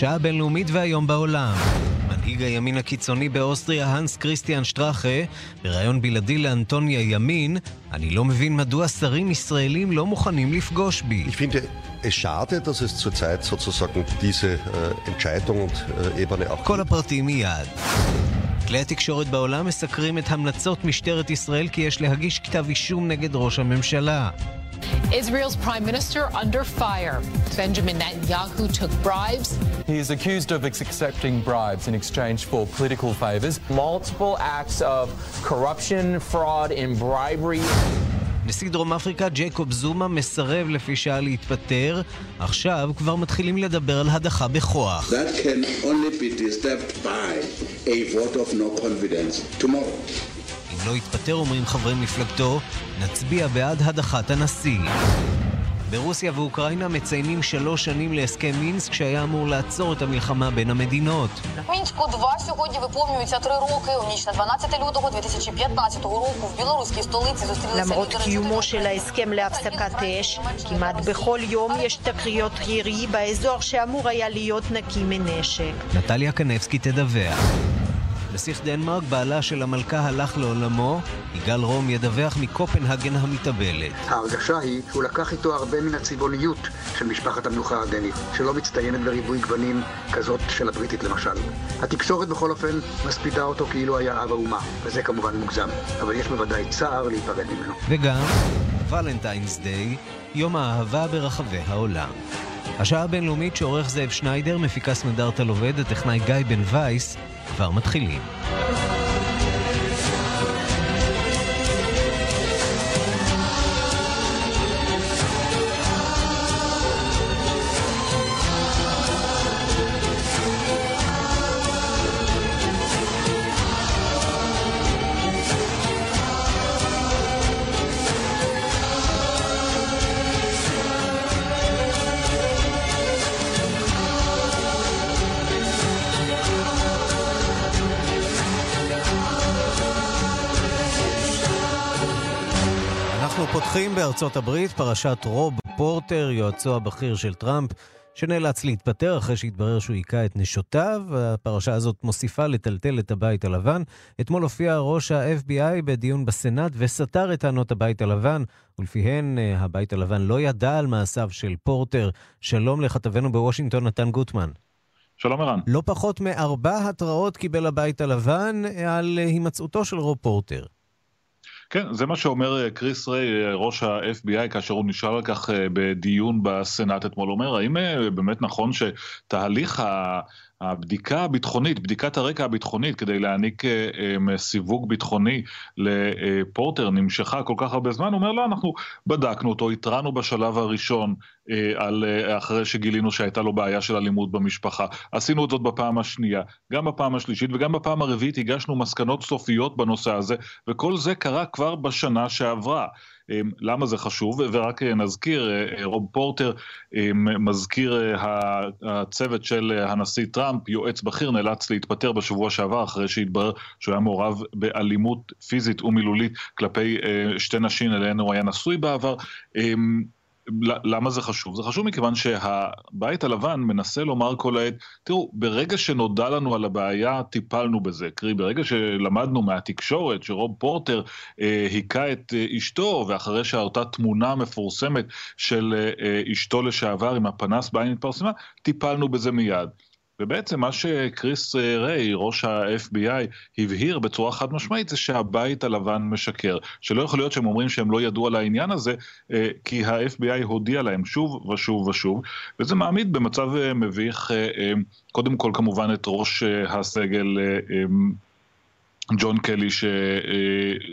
השעה הבינלאומית והיום בעולם. מנהיג הימין הקיצוני באוסטריה, הנס כריסטיאן שטראכה, בריאיון בלעדי לאנטוניה ימין, אני לא מבין מדוע שרים ישראלים לא מוכנים לפגוש בי. Schade, dass es zurzeit sozusagen diese äh, Entscheidung und äh, Ebene auch כל הפרטים מיד. כלי התקשורת בעולם מסקרים את המלצות משטרת ישראל כי יש להגיש כתב אישום נגד ראש הממשלה. Israel's prime minister under fire. Benjamin Netanyahu took bribes. He is accused of accepting bribes in exchange for political favors. multiple acts of corruption, fraud, and bribery. נשיא דרום אפריקה ג'ייקוב זומה מסרב לפי שעה להתפטר, עכשיו כבר מתחילים לדבר על הדחה בכוח. That can only be disturbed by a vote of no confidence tomorrow. אם לא יתפטר, אומרים חברי מפלגתו, נצביע בעד הדחת הנשיא. ברוסיה ואוקראינה מציינים שלוש שנים להסכם מינסק שהיה אמור לעצור את המלחמה בין המדינות. Мінську 2 сьогодні виповнюється три роки. У ніч на 12 лютого 2015 року в білоруській столиці зустрілися למרות лідери קיומו чотирьох של ההסכם להפסקת אש, כמעט בכל יום יש תקריות ירי באזור שאמור היה להיות נקי מנשק. נטליה קנבסקי תדווח. נסיך דנמרק, בעלה של המלכה, הלך לעולמו. יגאל רום ידווח מקופנהגן המתאבלת. ההרגשה היא שהוא לקח איתו הרבה מן הצבעוניות של משפחת המלוכה הדנית, שלא מצטיינת בריבוי גוונים כזאת של הבריטית למשל. התקשורת בכל אופן מספידה אותו כאילו היה אב האומה, וזה כמובן מוגזם, אבל יש בוודאי צער להיפרד ממנו. וגם ולנטיינס דיי, יום האהבה ברחבי העולם. השעה הבינלאומית שעורך זאב שניידר, מפיקה סמדארטה לובד, הטכנאי גיא בן וייס, כבר מתחילים. בארצות הברית, פרשת רוב פורטר, יועצו הבכיר של טראמפ, שנאלץ להתפטר אחרי שהתברר שהוא היכה את נשותיו. הפרשה הזאת מוסיפה לטלטל את הבית הלבן. אתמול הופיע ראש ה-FBI בדיון בסנאט וסתר את טענות הבית הלבן, ולפיהן אה, הבית הלבן לא ידע על מעשיו של פורטר. שלום לכתבנו בוושינגטון, נתן גוטמן. שלום ערן. לא פחות מארבע התראות קיבל הבית הלבן על אה, הימצאותו של רוב פורטר. כן, זה מה שאומר אה, קריס ריי, אה, ראש ה-FBI, כאשר הוא נשאל על כך אה, בדיון בסנאט אתמול, אומר, האם באמת נכון שתהליך ה... הבדיקה הביטחונית, בדיקת הרקע הביטחונית כדי להעניק סיווג ביטחוני לפורטר נמשכה כל כך הרבה זמן, הוא אומר לא, אנחנו בדקנו אותו, התרענו בשלב הראשון על, אה, אחרי שגילינו שהייתה לו בעיה של אלימות במשפחה. עשינו את זאת בפעם השנייה, גם בפעם השלישית וגם בפעם הרביעית הגשנו מסקנות סופיות בנושא הזה, וכל זה קרה כבר בשנה שעברה. אה, למה זה חשוב, ורק אה, נזכיר, אה, רוב פורטר, מזכיר הצוות של הנשיא טראמפ, יועץ בכיר, נאלץ להתפטר בשבוע שעבר אחרי שהתברר שהוא היה מעורב באלימות פיזית ומילולית כלפי שתי נשים אליהן הוא היה נשוי בעבר. למה זה חשוב? זה חשוב מכיוון שהבית הלבן מנסה לומר כל העת, תראו, ברגע שנודע לנו על הבעיה, טיפלנו בזה. קרי, ברגע שלמדנו מהתקשורת שרוב פורטר אה, היכה את אה, אשתו, ואחרי שאותה תמונה מפורסמת של אה, אשתו לשעבר עם הפנס בעין התפרסמה, טיפלנו בזה מיד. ובעצם מה שקריס ריי, ראש ה-FBI, הבהיר בצורה חד משמעית זה שהבית הלבן משקר. שלא יכול להיות שהם אומרים שהם לא ידעו על העניין הזה, כי ה-FBI הודיע להם שוב ושוב ושוב, וזה מעמיד במצב מביך, קודם כל כמובן את ראש הסגל ג'ון קלי ש...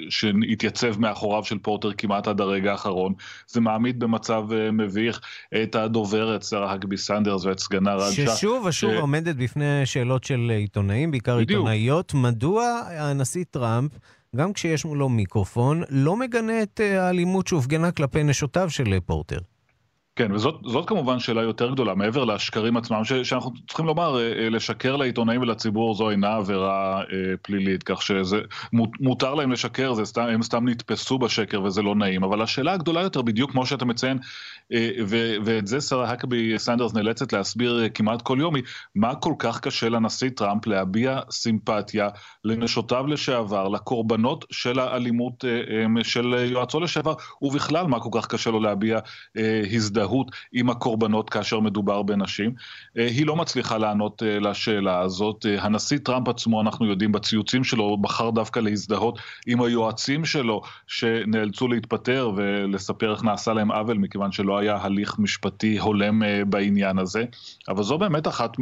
שהתייצב מאחוריו של פורטר כמעט עד הרגע האחרון. זה מעמיד במצב מביך את הדוברת, שרה הגבי סנדרס ואת סגנה רג'ה. ששוב ושוב ש... עומדת בפני שאלות של עיתונאים, בעיקר בדיוק. עיתונאיות. מדוע הנשיא טראמפ, גם כשיש מולו מיקרופון, לא מגנה את האלימות שהופגנה כלפי נשותיו של פורטר? כן, וזאת כמובן שאלה יותר גדולה, מעבר לשקרים עצמם, ש, שאנחנו צריכים לומר, אה, אה, לשקר לעיתונאים ולציבור זו אינה עבירה אה, פלילית, כך שמותר להם לשקר, זה סתם, הם סתם נתפסו בשקר וזה לא נעים, אבל השאלה הגדולה יותר, בדיוק כמו שאתה מציין, אה, ו, ואת זה שרה האקבי סנדרס נאלצת להסביר אה, כמעט כל יום, היא מה כל כך קשה לנשיא טראמפ להביע סימפתיה לנשותיו לשעבר, לקורבנות של האלימות אה, של יועצו לשעבר, ובכלל מה כל כך קשה לו להביע הזדהות. הזדהות עם הקורבנות כאשר מדובר בנשים. אה, היא לא מצליחה לענות אה, לשאלה הזאת. אה, הנשיא טראמפ עצמו, אנחנו יודעים, בציוצים שלו, בחר דווקא להזדהות עם היועצים שלו, שנאלצו להתפטר ולספר איך נעשה להם עוול, מכיוון שלא היה הליך משפטי הולם בעניין הזה. אבל זו באמת אחת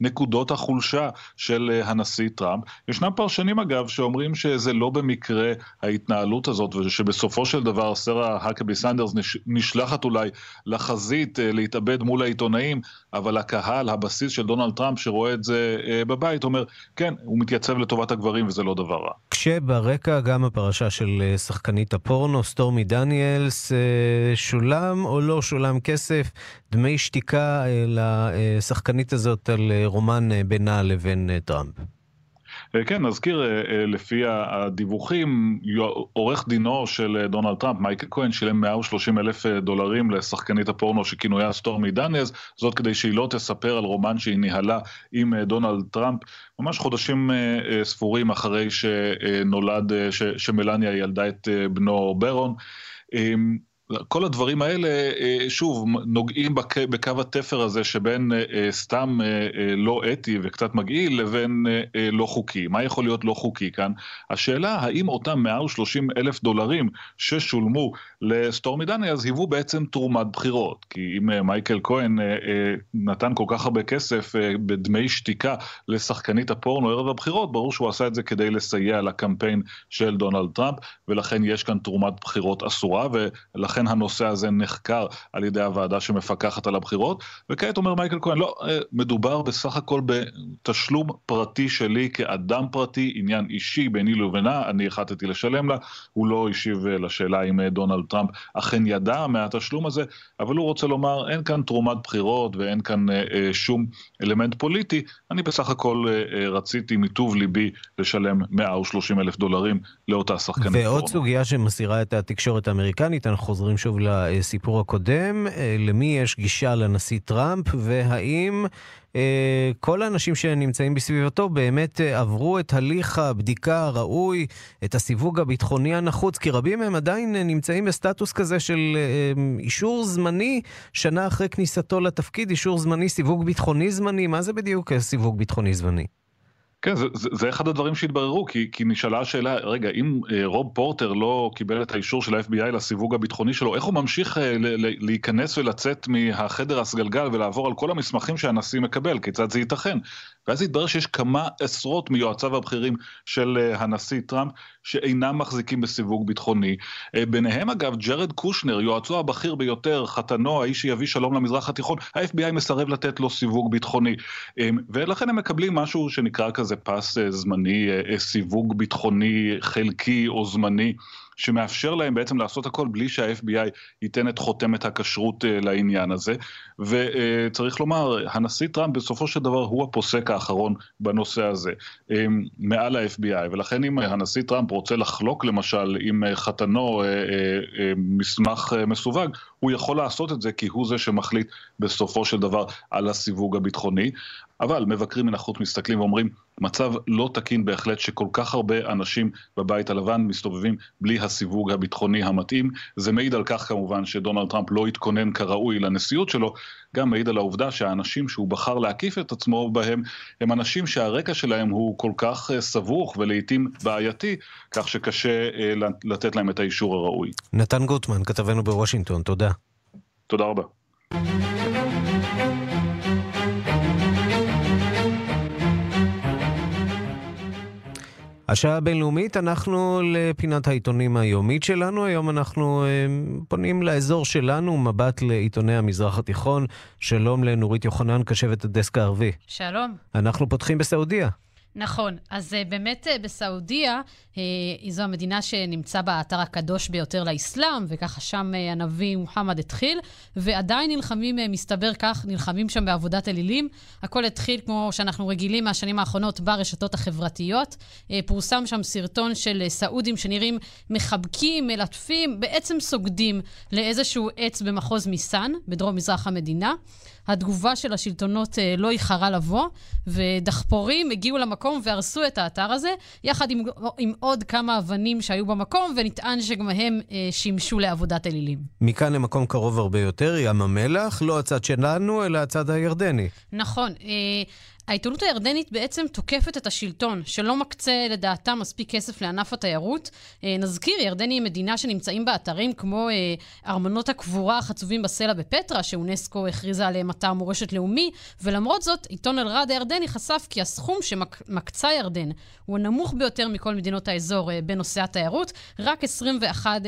מנקודות החולשה של הנשיא טראמפ. ישנם פרשנים, אגב, שאומרים שזה לא במקרה ההתנהלות הזאת, ושבסופו של דבר שרה האקבי סנדרס נשלחת אולי לחזית אה, להתאבד מול העיתונאים, אבל הקהל, הבסיס של דונלד טראמפ שרואה את זה אה, בבית, אומר, כן, הוא מתייצב לטובת הגברים וזה לא דבר רע. כשברקע גם הפרשה של אה, שחקנית הפורנו, סטורמי דניאלס, שולם או לא שולם כסף, דמי שתיקה לשחקנית הזאת על רומן בינה לבין טראמפ. אה, כן, נזכיר, אה, אה, לפי הדיווחים, עורך דינו של דונלד טראמפ, מייקל כהן, שילם 130 אלף דולרים לשחקנית הפורנו שכינויה סטורמי דניאלס, זאת כדי שהיא לא תספר על רומן שהיא ניהלה עם דונלד טראמפ, ממש חודשים ספורים אחרי שנולד, שמלניה ילדה את בנו ברון. כל הדברים האלה, אה, שוב, נוגעים בקו התפר הזה שבין אה, אה, סתם לא אתי וקצת מגעיל לבין לא חוקי. מה יכול להיות לא חוקי כאן? השאלה, האם אותם מעל 30 אלף דולרים ששולמו לסטורמי דני, אז היוו בעצם תרומת בחירות. כי אם מייקל כהן נתן כל כך הרבה כסף בדמי שתיקה לשחקנית הפורנו ערב הבחירות, ברור שהוא עשה את זה כדי לסייע לקמפיין של דונלד טראמפ, ולכן יש כאן תרומת בחירות אסורה, ולכן הנושא הזה נחקר על ידי הוועדה שמפקחת על הבחירות, וכעת אומר מייקל כהן, לא, אה, מדובר בסך הכל בתשלום פרטי שלי כאדם פרטי, עניין אישי ביני לבינה, אני החלטתי לשלם לה, הוא לא השיב אה, לשאלה אם אה, דונלד טראמפ אכן ידע מהתשלום הזה, אבל הוא רוצה לומר, אין כאן תרומת בחירות ואין כאן אה, שום אלמנט פוליטי, אני בסך הכל אה, רציתי מטוב ליבי לשלם 130 אלף דולרים לאותה שחקנית. ועוד סוגיה שמסירה את התקשורת האמריקנית, אנחנו חוזרים שוב לסיפור הקודם, אה, למי יש גישה לנשיא טראמפ, והאם אה, כל האנשים שנמצאים בסביבתו באמת אה, עברו את הליך הבדיקה הראוי, את הסיווג הביטחוני הנחוץ, כי רבים מהם עדיין נמצאים בסטטוס כזה של אישור זמני שנה אחרי כניסתו לתפקיד, אישור זמני, סיווג ביטחוני זמני, מה זה בדיוק סיווג ביטחוני זמני? כן, זה, זה, זה אחד הדברים שהתבררו, כי, כי נשאלה השאלה, רגע, אם אה, רוב פורטר לא קיבל את האישור של ה-FBI לסיווג הביטחוני שלו, איך הוא ממשיך אה, ל, ל, להיכנס ולצאת מהחדר הסגלגל ולעבור על כל המסמכים שהנשיא מקבל, כיצד זה ייתכן? ואז התברר שיש כמה עשרות מיועציו הבכירים של אה, הנשיא טראמפ שאינם מחזיקים בסיווג ביטחוני. אה, ביניהם אגב ג'רד קושנר, יועצו הבכיר ביותר, חתנו, האיש שיביא שלום למזרח התיכון, ה-FBI מסרב לתת לו סיווג ביטחוני. אה, ולכן הם מקבלים משהו שנקרא כזה פס זמני, סיווג ביטחוני חלקי או זמני. שמאפשר להם בעצם לעשות הכל בלי שה-FBI ייתן את חותמת הכשרות אה, לעניין הזה. וצריך לומר, הנשיא טראמפ בסופו של דבר הוא הפוסק האחרון בנושא הזה, אה, מעל ה-FBI, ולכן אם הנשיא טראמפ רוצה לחלוק למשל עם אה, חתנו מסמך מסווג, הוא יכול לעשות את זה כי הוא זה שמחליט בסופו של דבר על הסיווג הביטחוני. אבל מבקרים מן החוץ מסתכלים ואומרים, מצב לא תקין בהחלט שכל כך הרבה אנשים בבית הלבן מסתובבים בלי הסיווג הביטחוני המתאים. זה מעיד על כך כמובן שדונלד טראמפ לא התכונן כראוי לנשיאות שלו, גם מעיד על העובדה שהאנשים שהוא בחר להקיף את עצמו בהם, הם אנשים שהרקע שלהם הוא כל כך אה, סבוך ולעיתים בעייתי, כך שקשה אה, לתת להם את האישור הראוי. נתן גוטמן, כתבנו בוושינגטון, תודה. תודה רבה. השעה הבינלאומית, אנחנו לפינת העיתונים היומית שלנו. היום אנחנו אה, פונים לאזור שלנו, מבט לעיתוני המזרח התיכון. שלום לנורית יוחנן, קשבת הדסק הערבי. שלום. אנחנו פותחים בסעודיה. נכון. אז uh, באמת uh, בסעודיה, uh, זו המדינה שנמצא באתר הקדוש ביותר לאסלאם, וככה שם הנביא מוחמד התחיל, ועדיין נלחמים, מסתבר כך, נלחמים שם בעבודת אלילים. הכל התחיל, כמו שאנחנו רגילים מהשנים האחרונות, ברשתות החברתיות. פורסם שם סרטון של סעודים שנראים מחבקים, מלטפים, בעצם סוגדים לאיזשהו עץ במחוז מיסן, בדרום-מזרח המדינה. התגובה של השלטונות אה, לא איחרה לבוא, ודחפורים הגיעו למקום והרסו את האתר הזה, יחד עם, עם עוד כמה אבנים שהיו במקום, ונטען שגם הם אה, שימשו לעבודת אלילים. מכאן למקום קרוב הרבה יותר, ים המלח, לא הצד שלנו, אלא הצד הירדני. נכון. העיתונות הירדנית בעצם תוקפת את השלטון, שלא מקצה לדעתה מספיק כסף לענף התיירות. אה, נזכיר, ירדן היא מדינה שנמצאים בה אתרים כמו אה, ארמונות הקבורה החצובים בסלע בפטרה, שאונסקו הכריזה עליהם אתר מורשת לאומי, ולמרות זאת, עיתון אל-רד הירדני חשף כי הסכום שמקצה ירדן הוא הנמוך ביותר מכל מדינות האזור אה, בנושא התיירות, רק 21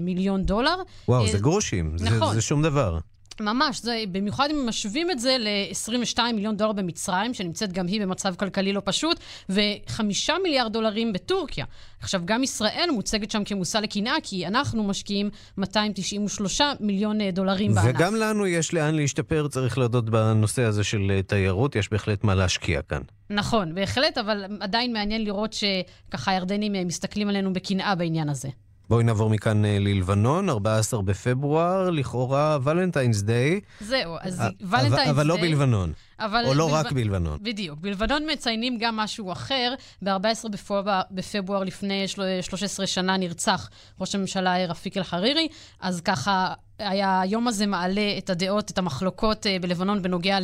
מיליון דולר. וואו, זה גרושים, נכון. זה, זה שום דבר. ממש, זה, במיוחד אם משווים את זה ל-22 מיליון דולר במצרים, שנמצאת גם היא במצב כלכלי לא פשוט, ו-5 מיליארד דולרים בטורקיה. עכשיו, גם ישראל מוצגת שם כמושא לקנאה, כי אנחנו משקיעים 293 מיליון אה, דולרים בענף. וגם לנו יש לאן להשתפר, צריך להודות בנושא הזה של אה, תיירות, יש בהחלט מה להשקיע כאן. נכון, בהחלט, אבל עדיין מעניין לראות שככה הירדנים אה, מסתכלים עלינו בקנאה בעניין הזה. בואי נעבור מכאן אה, ללבנון, 14 בפברואר, לכאורה ולנטיינס דיי. זהו, אז ולנטיינס דיי... אבל לא בלבנון. אבל או לא בלב... רק בלבנון. בדיוק. בלבנון מציינים גם משהו אחר. ב-14 בפברואר, בפברואר לפני 13 שנה נרצח ראש הממשלה רפיק אל-חרירי, אז ככה היום הזה מעלה את הדעות, את המחלוקות אה, בלבנון בנוגע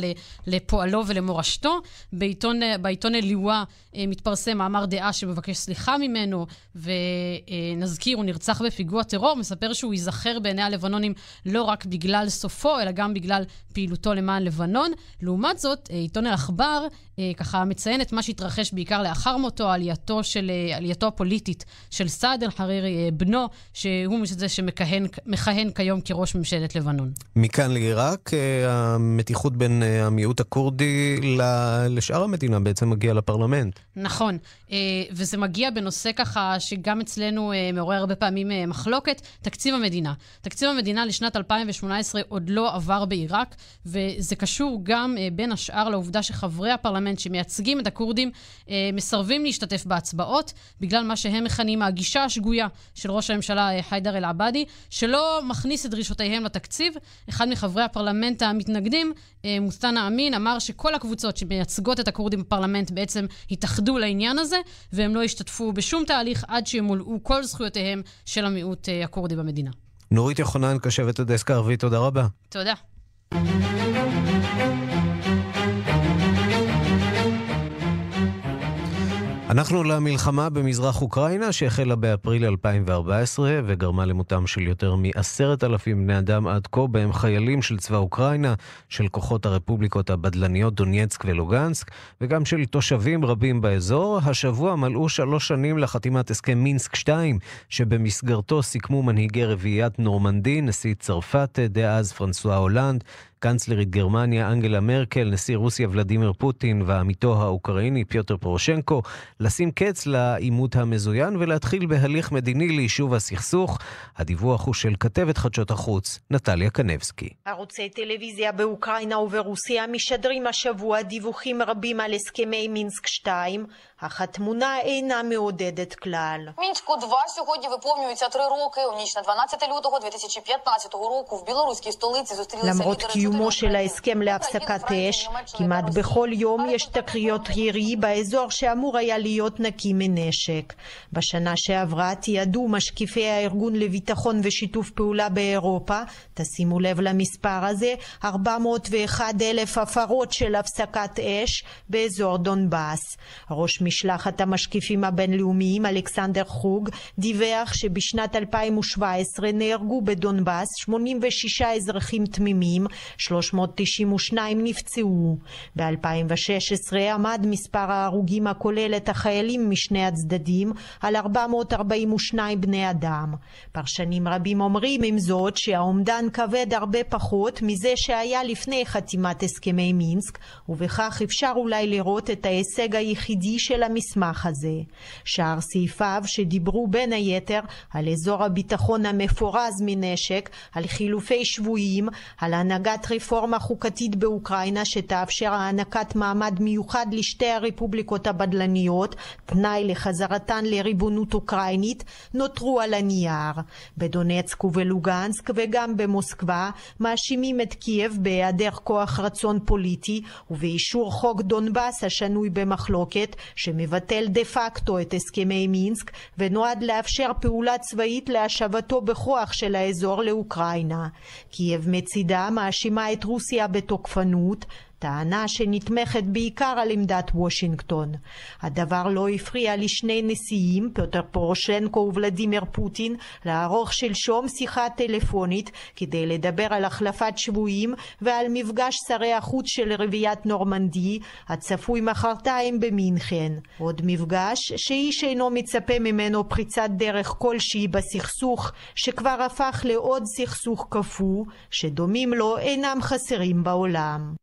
לפועלו ולמורשתו. בעיתון, אה, בעיתון אליווה אה, מתפרסם מאמר דעה שמבקש סליחה ממנו, ונזכיר, הוא נרצח בפיגוע טרור, מספר שהוא ייזכר בעיני הלבנונים לא רק בגלל סופו, אלא גם בגלל פעילותו למען לבנון. לעומת זאת, עיתון אל-עכבר ככה מציין את מה שהתרחש בעיקר לאחר מותו, עלייתו, של, עלייתו הפוליטית של סעד אל-חרירי, בנו, שהוא זה שמכהן כיום כראש... ראש ממשלת לבנון. מכאן לעיראק, אה, המתיחות בין אה, המיעוט הכורדי לשאר המדינה בעצם מגיע לפרלמנט. נכון, אה, וזה מגיע בנושא ככה שגם אצלנו מעורר הרבה פעמים מחלוקת, תקציב המדינה. תקציב המדינה לשנת 2018 עוד לא עבר בעיראק, וזה קשור גם בין השאר לעובדה שחברי הפרלמנט שמייצגים את הכורדים מסרבים להשתתף בהצבעות, בגלל מה שהם מכנים הגישה השגויה של ראש הממשלה חיידר אל-עבאדי, שלא מכניס את דרישות דרישותיהם לתקציב. אחד מחברי הפרלמנט המתנגדים, אה, מוסטנה אמין, אמר שכל הקבוצות שמייצגות את הכורדים בפרלמנט בעצם התאחדו לעניין הזה, והם לא השתתפו בשום תהליך עד שימולאו כל זכויותיהם של המיעוט אה, הכורדי במדינה. נורית יוחנן, קשבת הדסק הערבית, תודה רבה. תודה. אנחנו למלחמה במזרח אוקראינה שהחלה באפריל 2014 וגרמה למותם של יותר מעשרת אלפים בני אדם עד כה, בהם חיילים של צבא אוקראינה, של כוחות הרפובליקות הבדלניות דונייצק ולוגנסק, וגם של תושבים רבים באזור. השבוע מלאו שלוש שנים לחתימת הסכם מינסק 2, שבמסגרתו סיכמו מנהיגי רביעיית נורמנדי, נשיא צרפת דאז פרנסואה הולנד, קנצלרית גרמניה אנגלה מרקל, נשיא רוסיה ולדימיר פוטין ועמיתו האוקראיני פיוטר פורושנקו, לשים קץ לעימות המזוין ולהתחיל בהליך מדיני ליישוב הסכסוך. הדיווח הוא של כתבת חדשות החוץ, נטליה קנבסקי. ערוצי טלוויזיה באוקראינה וברוסיה משדרים השבוע דיווחים רבים על הסכמי מינסק 2, אך התמונה אינה מעודדת כלל. Мінську 2 сьогодні виповнюється три роки. У ніч на 12 лютого 2015 року в білоруській столиці зустрілися למרות קיומו של ההסכם להפסקת אש, כמעט בכל יום יש תקריות ירי באזור שאמור היה להיות נקי מנשק. בשנה שעברה תיעדו משקיפי הארגון לביטחון ושיתוף פעולה באירופה, תשימו לב למספר הזה, 401 אלף הפרות של הפסקת אש באזור דונבאס. ראש משלחת המשקיפים הבינלאומיים אלכסנדר חוג דיווח שבשנת 2017 נהרגו בדונבאס 86 אזרחים תמימים 392 נפצעו. ב-2016 עמד מספר ההרוגים הכולל את החיילים משני הצדדים על 442 בני אדם. פרשנים רבים אומרים עם זאת שהאומדן כבד הרבה פחות מזה שהיה לפני חתימת הסכמי מינסק, ובכך אפשר אולי לראות את ההישג היחידי של המסמך הזה. שאר סעיפיו שדיברו בין היתר על אזור הביטחון המפורז מנשק, על חילופי שבויים, על הנהגת רפורמה חוקתית באוקראינה שתאפשר הענקת מעמד מיוחד לשתי הרפובליקות הבדלניות, תנאי לחזרתן לריבונות אוקראינית, נותרו על הנייר. בדונצק ובלוגנסק וגם במוסקבה מאשימים את קייב בהיעדר כוח רצון פוליטי ובאישור חוק דונבאס השנוי במחלוקת שמבטל דה פקטו את הסכמי מינסק ונועד לאפשר פעולה צבאית להשבתו בכוח של האזור לאוקראינה. קייב מצידה מאשימה את רוסיה בתוקפנות טענה שנתמכת בעיקר על עמדת וושינגטון. הדבר לא הפריע לשני נשיאים, פיוטר פורושנקו וולדימיר פוטין, לערוך שלשום שיחה טלפונית כדי לדבר על החלפת שבויים ועל מפגש שרי החוץ של רביעיית נורמנדי, הצפוי מחרתיים במינכן. עוד מפגש שאיש אינו מצפה ממנו פריצת דרך כלשהי בסכסוך, שכבר הפך לעוד סכסוך קפוא, שדומים לו אינם חסרים בעולם.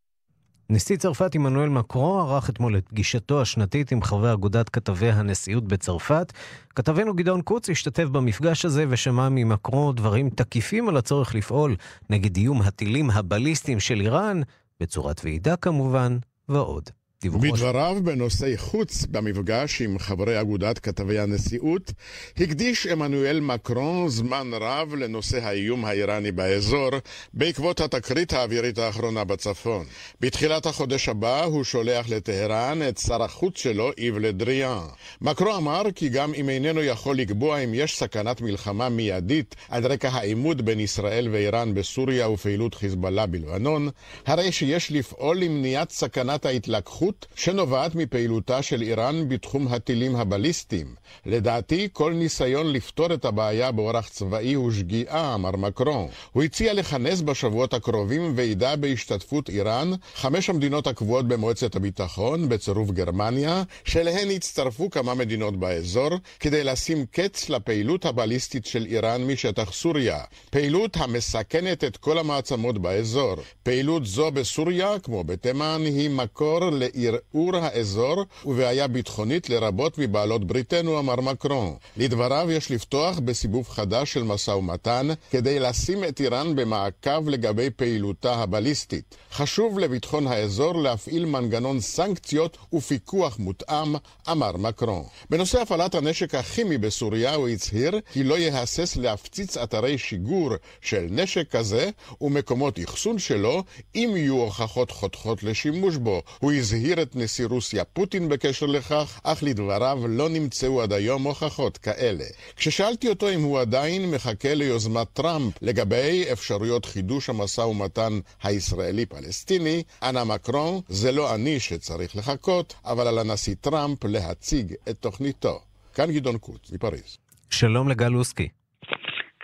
נשיא צרפת עמנואל מקרו ערך אתמול את פגישתו השנתית עם חברי אגודת כתבי הנשיאות בצרפת. כתבנו גדעון קוץ השתתף במפגש הזה ושמע ממקרו דברים תקיפים על הצורך לפעול נגד איום הטילים הבליסטיים של איראן, בצורת ועידה כמובן, ועוד. בדבריו בנושאי חוץ במפגש עם חברי אגודת כתבי הנשיאות, הקדיש עמנואל מקרון זמן רב לנושא האיום האיראני באזור, בעקבות התקרית האווירית האחרונה בצפון. בתחילת החודש הבא הוא שולח לטהרן את שר החוץ שלו, איב לדריאן. מקרו אמר כי גם אם איננו יכול לקבוע אם יש סכנת מלחמה מיידית על רקע העימות בין ישראל ואיראן בסוריה ופעילות חיזבאללה בלבנון, הרי שיש לפעול למניעת סכנת ההתלקחות התנגדות שנובעת מפעילותה של איראן בתחום הטילים הבליסטיים. לדעתי, כל ניסיון לפתור את הבעיה באורח צבאי הוא שגיאה, אמר מקרון. הוא הציע לכנס בשבועות הקרובים ועידה בהשתתפות איראן, חמש המדינות הקבועות במועצת הביטחון, בצירוף גרמניה, שאליהן הצטרפו כמה מדינות באזור, כדי לשים קץ לפעילות הבליסטית של איראן משטח סוריה. פעילות המסכנת את כל המעצמות באזור. פעילות זו בסוריה, כמו בתימן, היא מקור לערעור האזור ובעיה ביטחונית לרבות מבעלות בריתנו, אמר מקרון. לדבריו יש לפתוח בסיבוב חדש של משא ומתן כדי לשים את איראן במעקב לגבי פעילותה הבליסטית. חשוב לביטחון האזור להפעיל מנגנון סנקציות ופיקוח מותאם, אמר מקרון. בנושא הפעלת הנשק הכימי בסוריה הוא הצהיר כי לא יהסס להפציץ אתרי שיגור של נשק כזה ומקומות אחסון שלו אם יהיו הוכחות חותכות לשימוש בו. הוא הזהיר הזהיר את נשיא רוסיה פוטין בקשר לכך, אך לדבריו לא נמצאו עד היום הוכחות כאלה. כששאלתי אותו אם הוא עדיין מחכה ליוזמת טראמפ לגבי אפשרויות חידוש המשא ומתן הישראלי-פלסטיני, אנה מקרון, זה לא אני שצריך לחכות, אבל על הנשיא טראמפ להציג את תוכניתו. כאן גדעון קוץ, מפריז. שלום לגל לוסקי.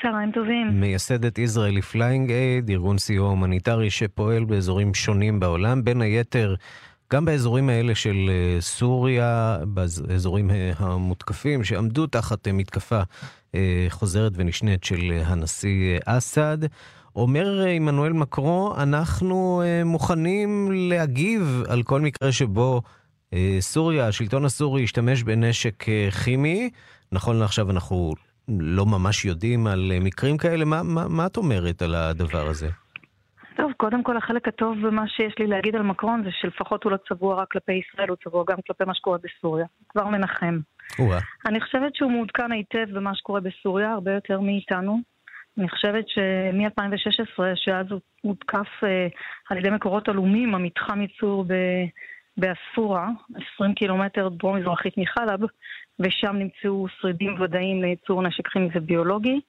צהריים טובים. מייסדת Israeli Flying Aid, ארגון סיוע הומניטרי שפועל באזורים שונים בעולם, בין היתר גם באזורים האלה של אה, סוריה, באזורים אה, המותקפים, שעמדו תחת אה, מתקפה חוזרת ונשנית של הנשיא אסד. אומר עמנואל מקרון, אנחנו מוכנים להגיב על כל מקרה שבו סוריה, השלטון הסורי ישתמש בנשק כימי. נכון לעכשיו אנחנו לא ממש יודעים על מקרים כאלה. מה, מה, מה את אומרת על הדבר הזה? טוב, קודם כל החלק הטוב במה שיש לי להגיד על מקרון זה שלפחות הוא לא צבוע רק כלפי ישראל, הוא צבוע גם כלפי מה שקורה בסוריה. כבר מנחם. אני חושבת שהוא מעודכן היטב במה שקורה בסוריה, הרבה יותר מאיתנו. אני חושבת שמ-2016, שאז הוא הותקף אה, על ידי מקורות עלומים, המתחם ייצור באסורה, 20 קילומטר דרום-מזרחית מחלב, ושם נמצאו שרידים ודאיים לייצור נשק כימי וביולוגי.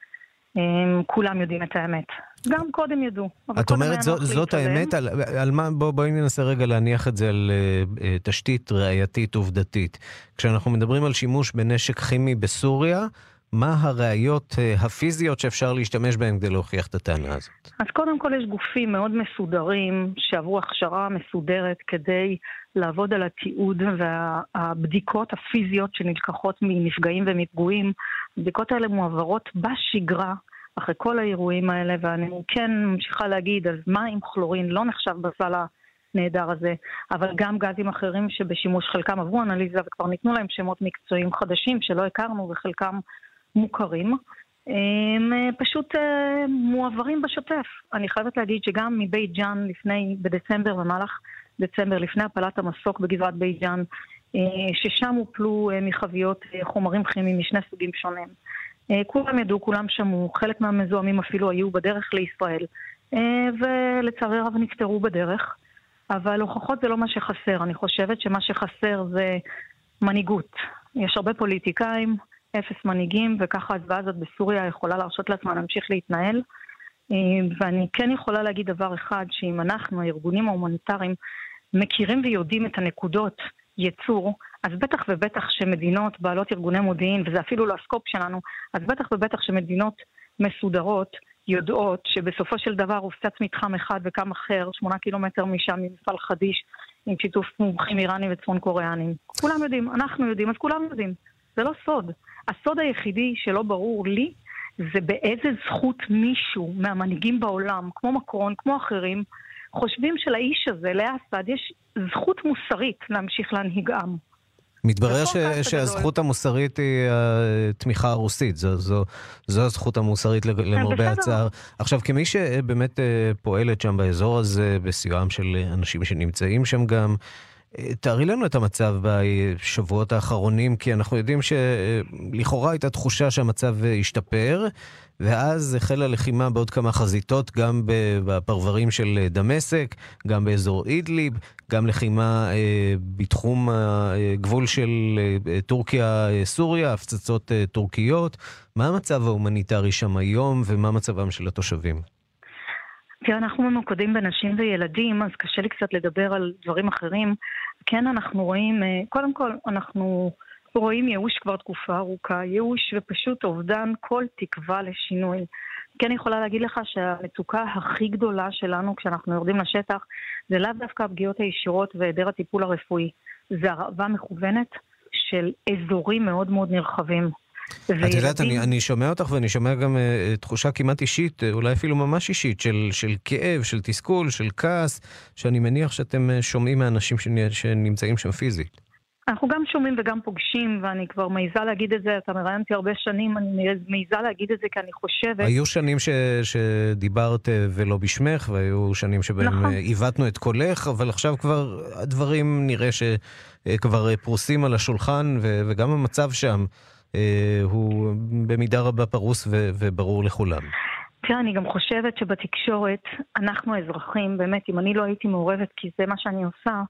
כולם יודעים את האמת. גם קודם ידעו. את אומרת זו, זאת האמת? על, על מה, בוא, בואי ננסה רגע להניח את זה על uh, תשתית ראייתית עובדתית. כשאנחנו מדברים על שימוש בנשק כימי בסוריה, מה הראיות אה, הפיזיות שאפשר להשתמש בהן כדי להוכיח את הטענה הזאת? אז קודם כל יש גופים מאוד מסודרים שעברו הכשרה מסודרת כדי לעבוד על התיעוד והבדיקות הפיזיות שנלקחות מנפגעים ומפגועים. הבדיקות האלה מועברות בשגרה. אחרי כל האירועים האלה, ואני כן ממשיכה להגיד, אז מה אם כלורין לא נחשב בסל הנהדר הזה, אבל גם גזים אחרים שבשימוש חלקם עברו אנליזה וכבר ניתנו להם שמות מקצועיים חדשים שלא הכרנו וחלקם מוכרים. הם אה, פשוט אה, מועברים בשוטף. אני חייבת להגיד שגם מבית ג'אן לפני, בדצמבר, במהלך דצמבר, לפני הפלת המסוק בגבעת בית ג'אן, אה, ששם הופלו מחביות חומרים כימיים משני סוגים שונים. כולם ידעו, כולם שמעו, חלק מהמזוהמים אפילו היו בדרך לישראל, ולצערי הרב נפטרו בדרך. אבל הוכחות זה לא מה שחסר. אני חושבת שמה שחסר זה מנהיגות. יש הרבה פוליטיקאים, אפס מנהיגים, וככה ההצבעה הזאת בסוריה יכולה להרשות לעצמה להמשיך להתנהל. אה, ואני כן יכולה להגיד דבר אחד, שאם אנחנו, הארגונים ההומניטריים, מכירים ויודעים את הנקודות ייצור, אז בטח ובטח שמדינות בעלות ארגוני מודיעין, וזה אפילו לא הסקופ שלנו, אז בטח ובטח שמדינות מסודרות יודעות שבסופו של דבר הופצץ מתחם אחד וקם אחר, שמונה קילומטר משם, ממפעל חדיש, עם שיתוף מומחים איראנים וצפון קוריאנים. כולם יודעים, אנחנו יודעים, אז כולם יודעים. זה לא סוד. הסוד היחידי שלא ברור לי, זה באיזה זכות מישהו מהמנהיגים בעולם, כמו מקרון, כמו אחרים, חושבים שלאיש הזה, לאסד, יש זכות מוסרית להמשיך להנהיג עם. מתברר ש, שהזכות המוסרית היא התמיכה הרוסית, זו, זו, זו הזכות המוסרית למרבה הצער. עכשיו, כמי שבאמת אה, פועלת שם באזור הזה, בסיועם של אנשים שנמצאים שם גם, תארי לנו את המצב בשבועות האחרונים, כי אנחנו יודעים שלכאורה הייתה תחושה שהמצב השתפר, ואז החלה לחימה בעוד כמה חזיתות, גם בפרברים של דמשק, גם באזור אידליב, גם לחימה אה, בתחום הגבול של אה, טורקיה-סוריה, הפצצות אה, טורקיות. מה המצב ההומניטרי שם היום, ומה מצבם של התושבים? תראה, אנחנו ממוקדים בנשים וילדים, אז קשה לי קצת לדבר על דברים אחרים. כן, אנחנו רואים, אה, קודם כל, אנחנו רואים ייאוש כבר תקופה ארוכה, ייאוש ופשוט אובדן כל תקווה לשינוי. כן יכולה להגיד לך שהמצוקה הכי גדולה שלנו כשאנחנו יורדים לשטח זה לאו דווקא הפגיעות הישירות והיעדר הטיפול הרפואי. זה הרעבה מכוונת של אזורים מאוד מאוד נרחבים. את יודעת, אני, אני שומע אותך ואני שומע גם uh, תחושה כמעט אישית, uh, אולי אפילו ממש אישית, של, של כאב, של תסכול, של כעס, שאני מניח שאתם uh, שומעים מאנשים שנמצאים שם פיזית. אנחנו גם שומעים וגם פוגשים, ואני כבר מעיזה להגיד את זה, אתה מראיין אותי הרבה שנים, אני מעיזה להגיד את זה כי אני חושבת... היו שנים ש, שדיברת ולא בשמך, והיו שנים שבהם נכון. עיוותנו את קולך, אבל עכשיו כבר הדברים נראה שכבר פרוסים על השולחן, ו, וגם המצב שם אה, הוא במידה רבה פרוס ו- וברור לכולם. תראה, אני גם חושבת שבתקשורת, אנחנו האזרחים, באמת, אם אני לא הייתי מעורבת, כי זה מה שאני עושה,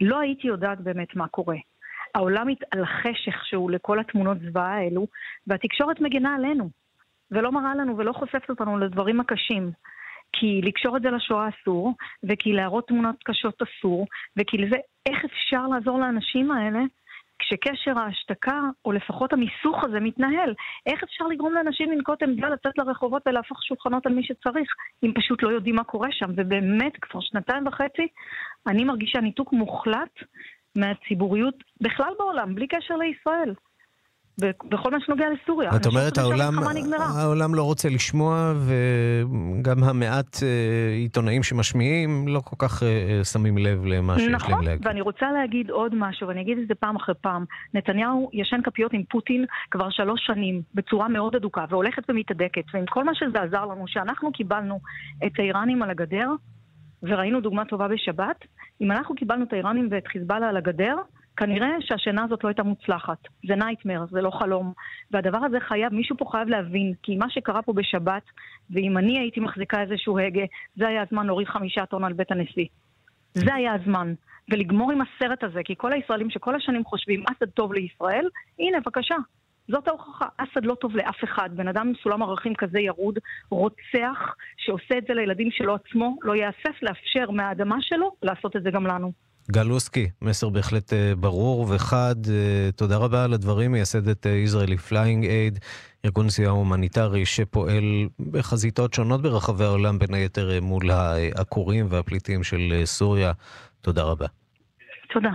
לא הייתי יודעת באמת מה קורה. העולם מתלחש איכשהו לכל התמונות זוועה האלו, והתקשורת מגנה עלינו, ולא מראה לנו ולא חושפת אותנו לדברים הקשים. כי לקשור את זה לשואה אסור, וכי להראות תמונות קשות אסור, וכי לזה, איך אפשר לעזור לאנשים האלה כשקשר ההשתקה, או לפחות המיסוך הזה, מתנהל. איך אפשר לגרום לאנשים לנקוט עמדה, לצאת לרחובות ולהפוך שולחנות על מי שצריך, אם פשוט לא יודעים מה קורה שם? ובאמת, כבר שנתיים וחצי, אני מרגישה ניתוק מוחלט מהציבוריות בכלל בעולם, בלי קשר לישראל. בכל מה שנוגע לסוריה. את אומרת, העולם, העולם לא רוצה לשמוע, וגם המעט אה, עיתונאים שמשמיעים לא כל כך אה, שמים לב למה שיש נכון, להם להגיד. נכון, ואני רוצה להגיד עוד משהו, ואני אגיד את זה פעם אחרי פעם. נתניהו ישן כפיות עם פוטין כבר שלוש שנים, בצורה מאוד אדוקה, והולכת ומתהדקת, ועם כל מה שזה עזר לנו, שאנחנו קיבלנו את האיראנים על הגדר, וראינו דוגמה טובה בשבת, אם אנחנו קיבלנו את האיראנים ואת חיזבאללה על הגדר, כנראה שהשינה הזאת לא הייתה מוצלחת. זה נייטמר, זה לא חלום. והדבר הזה חייב, מישהו פה חייב להבין, כי מה שקרה פה בשבת, ואם אני הייתי מחזיקה איזשהו הגה, זה היה הזמן להוריד חמישה טון על בית הנשיא. זה היה הזמן. ולגמור עם הסרט הזה, כי כל הישראלים שכל השנים חושבים, אסד טוב לישראל, הנה, בבקשה. זאת ההוכחה, אסד לא טוב לאף אחד. בן אדם עם סולם ערכים כזה ירוד, רוצח, שעושה את זה לילדים שלו עצמו, לא יהסס לאפשר מהאדמה שלו לעשות את זה גם לנו. גל לוסקי, מסר בהחלט ברור וחד. תודה רבה על הדברים, מייסדת Israeli Flying Aid, ארגון סיוע הומניטרי שפועל בחזיתות שונות ברחבי העולם, בין היתר מול העקורים והפליטים של סוריה. תודה רבה. תודה.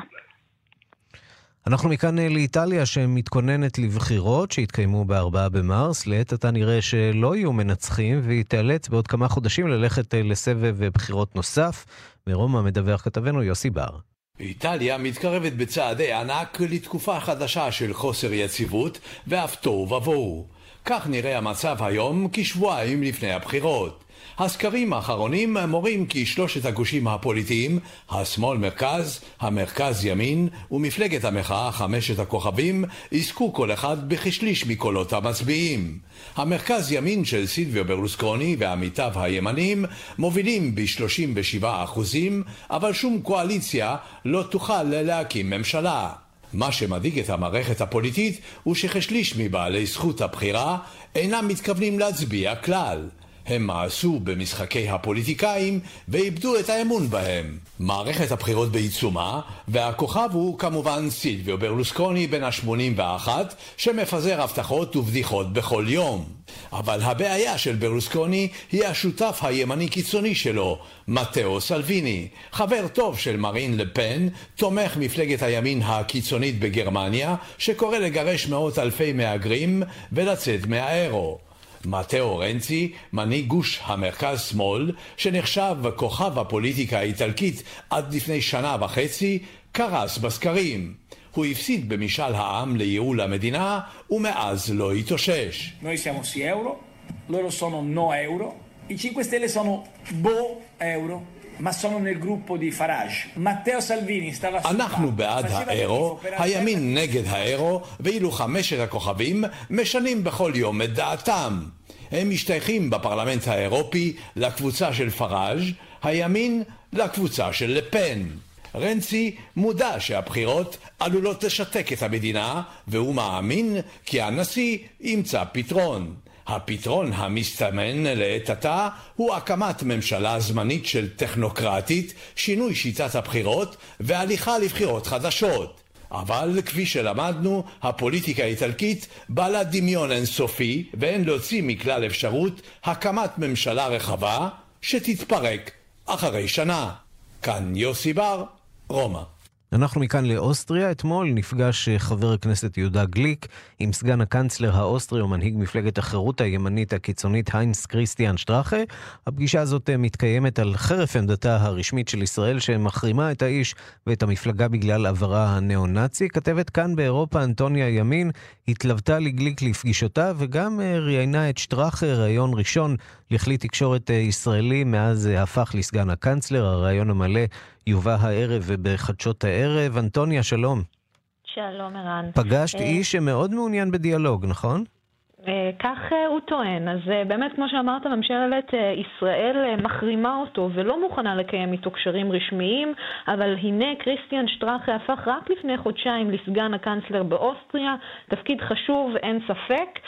אנחנו מכאן אה, לאיטליה שמתכוננת לבחירות שיתקיימו ב-4 במרס. לעת עתה נראה שלא יהיו מנצחים והיא תיאלץ בעוד כמה חודשים ללכת אה, לסבב אה, בחירות נוסף. מרומא מדווח כתבנו יוסי בר. איטליה מתקרבת בצעדי ענק לתקופה חדשה של חוסר יציבות ואף תוהו ובוהו. כך נראה המצב היום כשבועיים לפני הבחירות. הסקרים האחרונים מורים כי שלושת הגושים הפוליטיים, השמאל-מרכז, המרכז-ימין ומפלגת המחאה חמשת הכוכבים, יזכו כל אחד בכשליש מקולות המצביעים. המרכז-ימין של סילביו ברלוסקוני ועמיתיו הימניים מובילים ב-37 אחוזים, אבל שום קואליציה לא תוכל להקים ממשלה. מה שמדאיג את המערכת הפוליטית הוא שכשליש מבעלי זכות הבחירה אינם מתכוונים להצביע כלל. הם מעשו במשחקי הפוליטיקאים ואיבדו את האמון בהם. מערכת הבחירות בעיצומה, והכוכב הוא כמובן סילביו ברלוסקוני בן ה-81, שמפזר הבטחות ובדיחות בכל יום. אבל הבעיה של ברלוסקוני היא השותף הימני קיצוני שלו, מתאו סלוויני, חבר טוב של מרין לפן, תומך מפלגת הימין הקיצונית בגרמניה, שקורא לגרש מאות אלפי מהגרים ולצאת מהאירו. מתאו רנצי, מנהיג גוש המרכז-שמאל, שנחשב כוכב הפוליטיקה האיטלקית עד לפני שנה וחצי, קרס בסקרים. הוא הפסיד במשאל העם לייעול המדינה, ומאז לא התאושש. Loro sono no euro, i 5 Stelle sono bo euro. אנחנו בעד האירו, הימין נגד האירו, ואילו חמשת הכוכבים משנים בכל יום את דעתם. הם משתייכים בפרלמנט האירופי לקבוצה של פראז', הימין לקבוצה של לפן. רנצי מודע שהבחירות עלולות לשתק את המדינה, והוא מאמין כי הנשיא ימצא פתרון. הפתרון המסתמן לעת עתה הוא הקמת ממשלה זמנית של טכנוקרטית, שינוי שיטת הבחירות והליכה לבחירות חדשות. אבל כפי שלמדנו, הפוליטיקה האיטלקית בעלת דמיון אינסופי ואין להוציא מכלל אפשרות הקמת ממשלה רחבה שתתפרק אחרי שנה. כאן יוסי בר, רומא. אנחנו מכאן לאוסטריה. אתמול נפגש אה, חבר הכנסת יהודה גליק עם סגן הקנצלר האוסטרי ומנהיג מפלגת החירות הימנית הקיצונית היינס כריסטיאן שטראכה. הפגישה הזאת אה, מתקיימת על חרף עמדתה הרשמית של ישראל שמחרימה את האיש ואת המפלגה בגלל עברה הניאו-נאצי. כתבת כאן באירופה אנטוניה ימין התלוותה לגליק לפגישותיו וגם אה, ראיינה את שטראכה, ראיון ראשון לכלי תקשורת ישראלי מאז הפך לסגן הקנצלר. הראיון המלא יובא הערב ובחדשות הערב. אנטוניה, שלום. שלום, ערן. פגשת אה, איש שמאוד מעוניין בדיאלוג, נכון? אה, כך אה, הוא טוען. אז באמת, כמו שאמרת, ממשלת ישראל מחרימה אותו ולא מוכנה לקיים איתו קשרים רשמיים, אבל הנה קריסטיאן שטראכה הפך רק לפני חודשיים לסגן הקנצלר באוסטריה, תפקיד חשוב, אין ספק.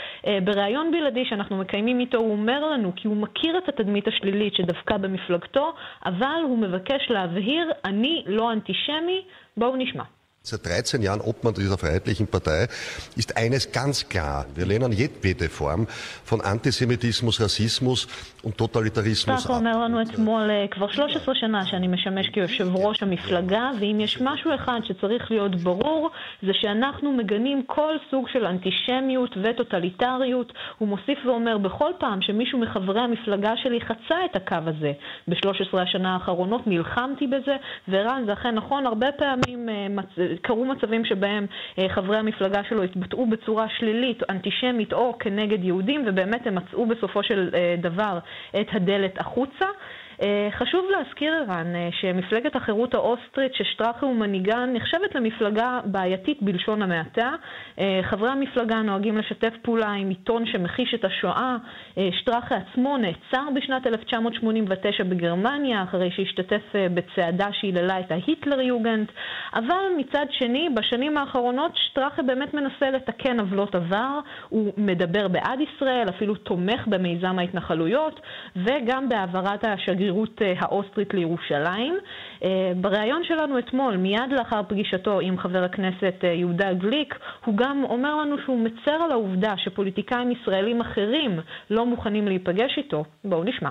בריאיון בלעדי שאנחנו מקיימים איתו, הוא אומר לנו כי הוא מכיר את התדמית השלילית שדווקא במפלגתו, אבל הוא מבקש להבהיר, אני לא אנטישמי. בואו נשמע. Seit 13 Jahren Obmann dieser Freiheitlichen Partei ist eines ganz klar. Wir lehnen jedwede Form von Antisemitismus, Rassismus und Totalitarismus ab. אומר לנו אתמול, כבר 13 שנה שאני משמש כיושב ראש המפלגה, ואם יש משהו אחד שצריך להיות ברור, זה שאנחנו מגנים כל סוג של אנטישמיות וטוטליטריות. הוא מוסיף ואומר, בכל פעם שמישהו מחברי המפלגה שלי חצה את הקו הזה ב-13 השנה האחרונות, נלחמתי בזה, וערן, זה אכן נכון, הרבה פעמים קרו מצבים שבהם אה, חברי המפלגה שלו התבטאו בצורה שלילית, אנטישמית או כנגד יהודים, ובאמת הם מצאו בסופו של אה, דבר את הדלת החוצה. אה, חשוב להזכיר, ערן, אה, שמפלגת החירות האוסטרית ששטראכה הוא מנהיגה נחשבת למפלגה בעייתית בלשון המעטה. אה, חברי המפלגה נוהגים לשתף פעולה עם עיתון שמכיש את השואה. שטראכה עצמו נעצר בשנת 1989 בגרמניה, אחרי שהשתתף בצעדה שהיללה את ההיטלר יוגנט. אבל מצד שני, בשנים האחרונות שטראכה באמת מנסה לתקן עוולות עבר. הוא מדבר בעד ישראל, אפילו תומך במיזם ההתנחלויות, וגם בהעברת השגריר השגרירות האוסטרית לירושלים. בריאיון שלנו אתמול, מיד לאחר פגישתו עם חבר הכנסת יהודה גליק, הוא גם אומר לנו שהוא מצר על העובדה שפוליטיקאים ישראלים אחרים לא מוכנים להיפגש איתו. בואו נשמע.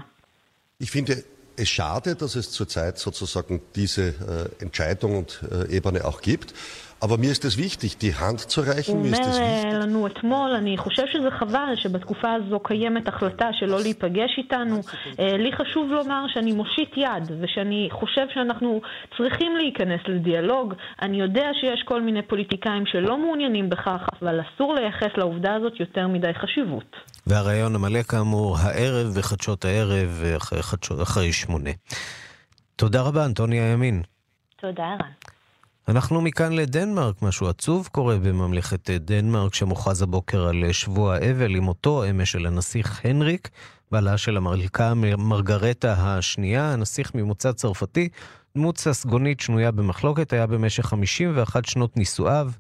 Es schade, dass es zurzeit sozusagen diese äh, Entscheidung und äh, Ebene auch gibt. אבל mir ist es wichtig, die Hand zu reichen, mir ist es wichtig. הוא אומר לנו אתמול, אני חושב שזה חבל שבתקופה הזו קיימת החלטה שלא להיפגש איתנו. לי חשוב לומר שאני מושיט יד, ושאני חושב שאנחנו צריכים להיכנס לדיאלוג. אני יודע שיש כל מיני פוליטיקאים שלא מעוניינים בכך, אבל אסור לייחס לעובדה הזאת יותר מדי חשיבות. והרעיון המלא כאמור, הערב וחדשות הערב אחרי, חדשות, אחרי שמונה. תודה רבה, אנטוניה ימין. תודה, ערן. אנחנו מכאן לדנמרק, משהו עצוב קורה בממלכת דנמרק, שמוכרז הבוקר על שבוע אבל עם מותו אמש של הנסיך הנריק, בעלה של המלכה מרגרטה השנייה, הנסיך ממוצא צרפתי, דמות ססגונית שנויה במחלוקת, היה במשך 51 שנות נישואיו.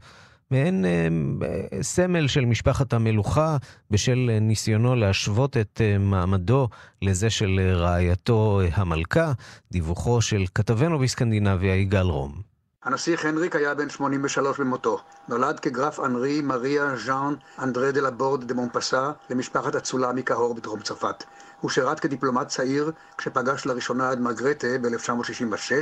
מעין אה, סמל של משפחת המלוכה בשל ניסיונו להשוות את אה, מעמדו לזה של רעייתו המלכה, דיווחו של כתבנו בסקנדינביה יגאל רום. הנסיך הנריק היה בן 83 במותו. נולד כגרף אנרי מריה ז'אן אנדרה דה לבורד דה מונפסה למשפחת אצולה מקהור בדרום צרפת. הוא שירת כדיפלומט צעיר כשפגש לראשונה את מרגרטה ב-1966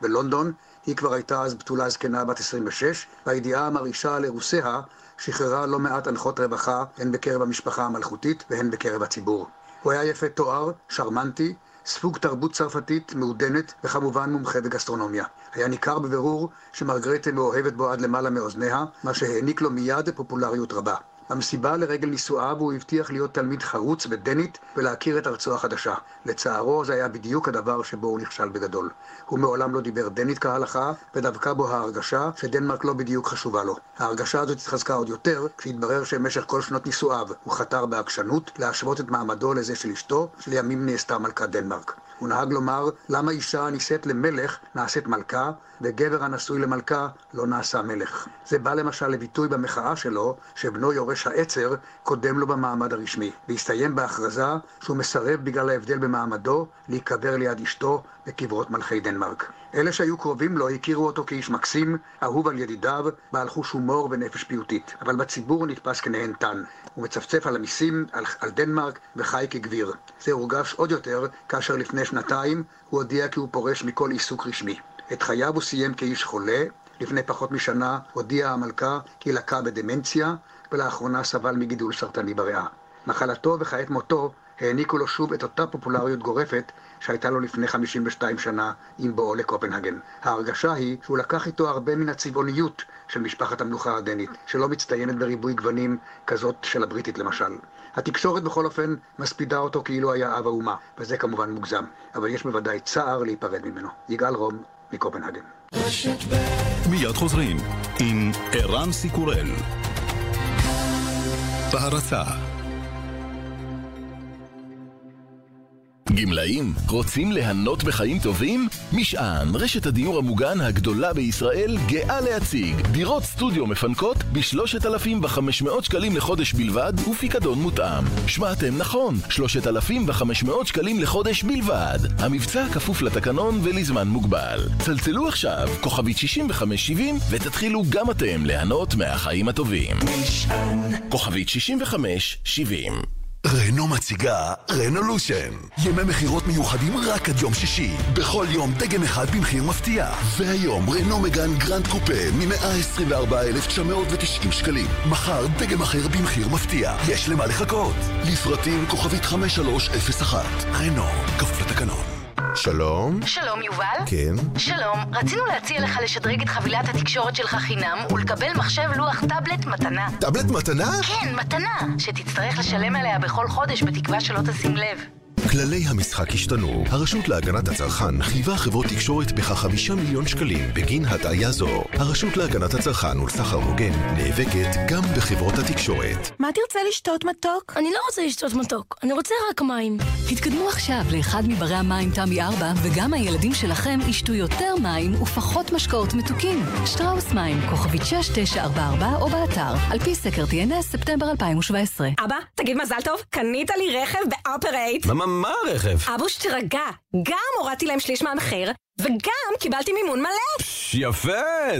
בלונדון. היא כבר הייתה אז בתולה זקנה בת 26, והידיעה המרעישה על אירוסיה שחררה לא מעט הנחות רווחה הן בקרב המשפחה המלכותית והן בקרב הציבור. הוא היה יפה תואר, שרמנטי, ספוג תרבות צרפתית מעודנת וכמובן מומחה בגסטרונומיה. היה ניכר בבירור שמרגרטה מאוהבת בו עד למעלה מאוזניה, מה שהעניק לו מיד פופולריות רבה. במסיבה לרגל נישואיו הוא הבטיח להיות תלמיד חרוץ בדנית ולהכיר את ארצו החדשה. לצערו זה היה בדיוק הדבר שבו הוא נכשל בגדול. הוא מעולם לא דיבר דנית כהלכה, ודבקה בו ההרגשה שדנמרק לא בדיוק חשובה לו. ההרגשה הזאת התחזקה עוד יותר כשהתברר שבמשך כל שנות נישואיו הוא חתר בעקשנות להשוות את מעמדו לזה של אשתו, שלימים נעשתה מלכת דנמרק. הוא נהג לומר, למה אישה הנישאת למלך נעשית מלכה, וגבר הנשוי למלכה לא נעשה מלך. זה בא למשל לביטוי במחאה שלו, שבנו יורש העצר קודם לו במעמד הרשמי, והסתיים בהכרזה שהוא מסרב בגלל ההבדל במעמדו להיקבר ליד אשתו בקברות מלכי דנמרק. אלה שהיו קרובים לו הכירו אותו כאיש מקסים, אהוב על ידידיו, בעל חוש הומור ונפש פיוטית. אבל בציבור נתפס כנהנתן. הוא מצפצף על המיסים, על, על דנמרק, וחי כגביר. זה הורגש עוד יותר כאשר לפני שנתיים הוא הודיע כי הוא פורש מכל עיסוק רשמי. את חייו הוא סיים כאיש חולה, לפני פחות משנה הודיעה המלכה כי לקה בדמנציה, ולאחרונה סבל מגידול סרטני בריאה. מחלתו וכעת מותו העניקו לו שוב את אותה פופולריות גורפת שהייתה לו לפני 52 שנה עם בואו לקופנהגן. ההרגשה היא שהוא לקח איתו הרבה מן הצבעוניות של משפחת המלוכה הדנית, שלא מצטיינת בריבוי גוונים כזאת של הבריטית למשל. התקשורת בכל אופן מספידה אותו כאילו היה אב האומה, וזה כמובן מוגזם, אבל יש בוודאי צער להיפרד ממנו. יגאל רום, מקופנהגן. מיד חוזרים עם ערן סיקורל. בהרצה גמלאים, רוצים ליהנות בחיים טובים? משען, רשת הדיור המוגן הגדולה בישראל, גאה להציג דירות סטודיו מפנקות ב-3,500 שקלים לחודש בלבד ופיקדון מותאם. שמעתם נכון, 3,500 שקלים לחודש בלבד. המבצע כפוף לתקנון ולזמן מוגבל. צלצלו עכשיו, כוכבית 6570, ותתחילו גם אתם ליהנות מהחיים הטובים. משען, כוכבית 6570 רנו מציגה Renaulution. ימי מכירות מיוחדים רק עד יום שישי. בכל יום דגם אחד במחיר מפתיע. והיום רנו מגאן גרנד קופה מ-124,990 שקלים. מחר דגם אחר במחיר מפתיע. יש למה לחכות. לפרטים כוכבית 5301. רנו, כפוף לתקנון. שלום. שלום, יובל. כן. שלום, רצינו להציע לך לשדרג את חבילת התקשורת שלך חינם ולקבל מחשב לוח טאבלט מתנה. טאבלט מתנה? כן, מתנה, שתצטרך לשלם עליה בכל חודש בתקווה שלא תשים לב. כללי המשחק השתנו. הרשות להגנת הצרכן חייבה חברות תקשורת בכ חמישה מיליון שקלים בגין הטעיה זו. הרשות להגנת הצרכן ולסחר הוגן נאבקת גם בחברות התקשורת. מה תרצה לשתות מתוק? אני לא רוצה לשתות מתוק, אני רוצה רק מים. תתקדמו עכשיו לאחד מברי המים תמי 4 וגם הילדים שלכם ישתו יותר מים ופחות משקאות מתוקים. שטראוס מים, כוכבית 6944 או באתר, על פי סקר TNS ספטמבר 2017. אבא, תגיד מזל טוב, קנית לי רכב באופרייט. מה מה הרכב? אבוש, תירגע. גם הורדתי להם שליש מהמחיר, וגם קיבלתי מימון מלא. פש, יפה,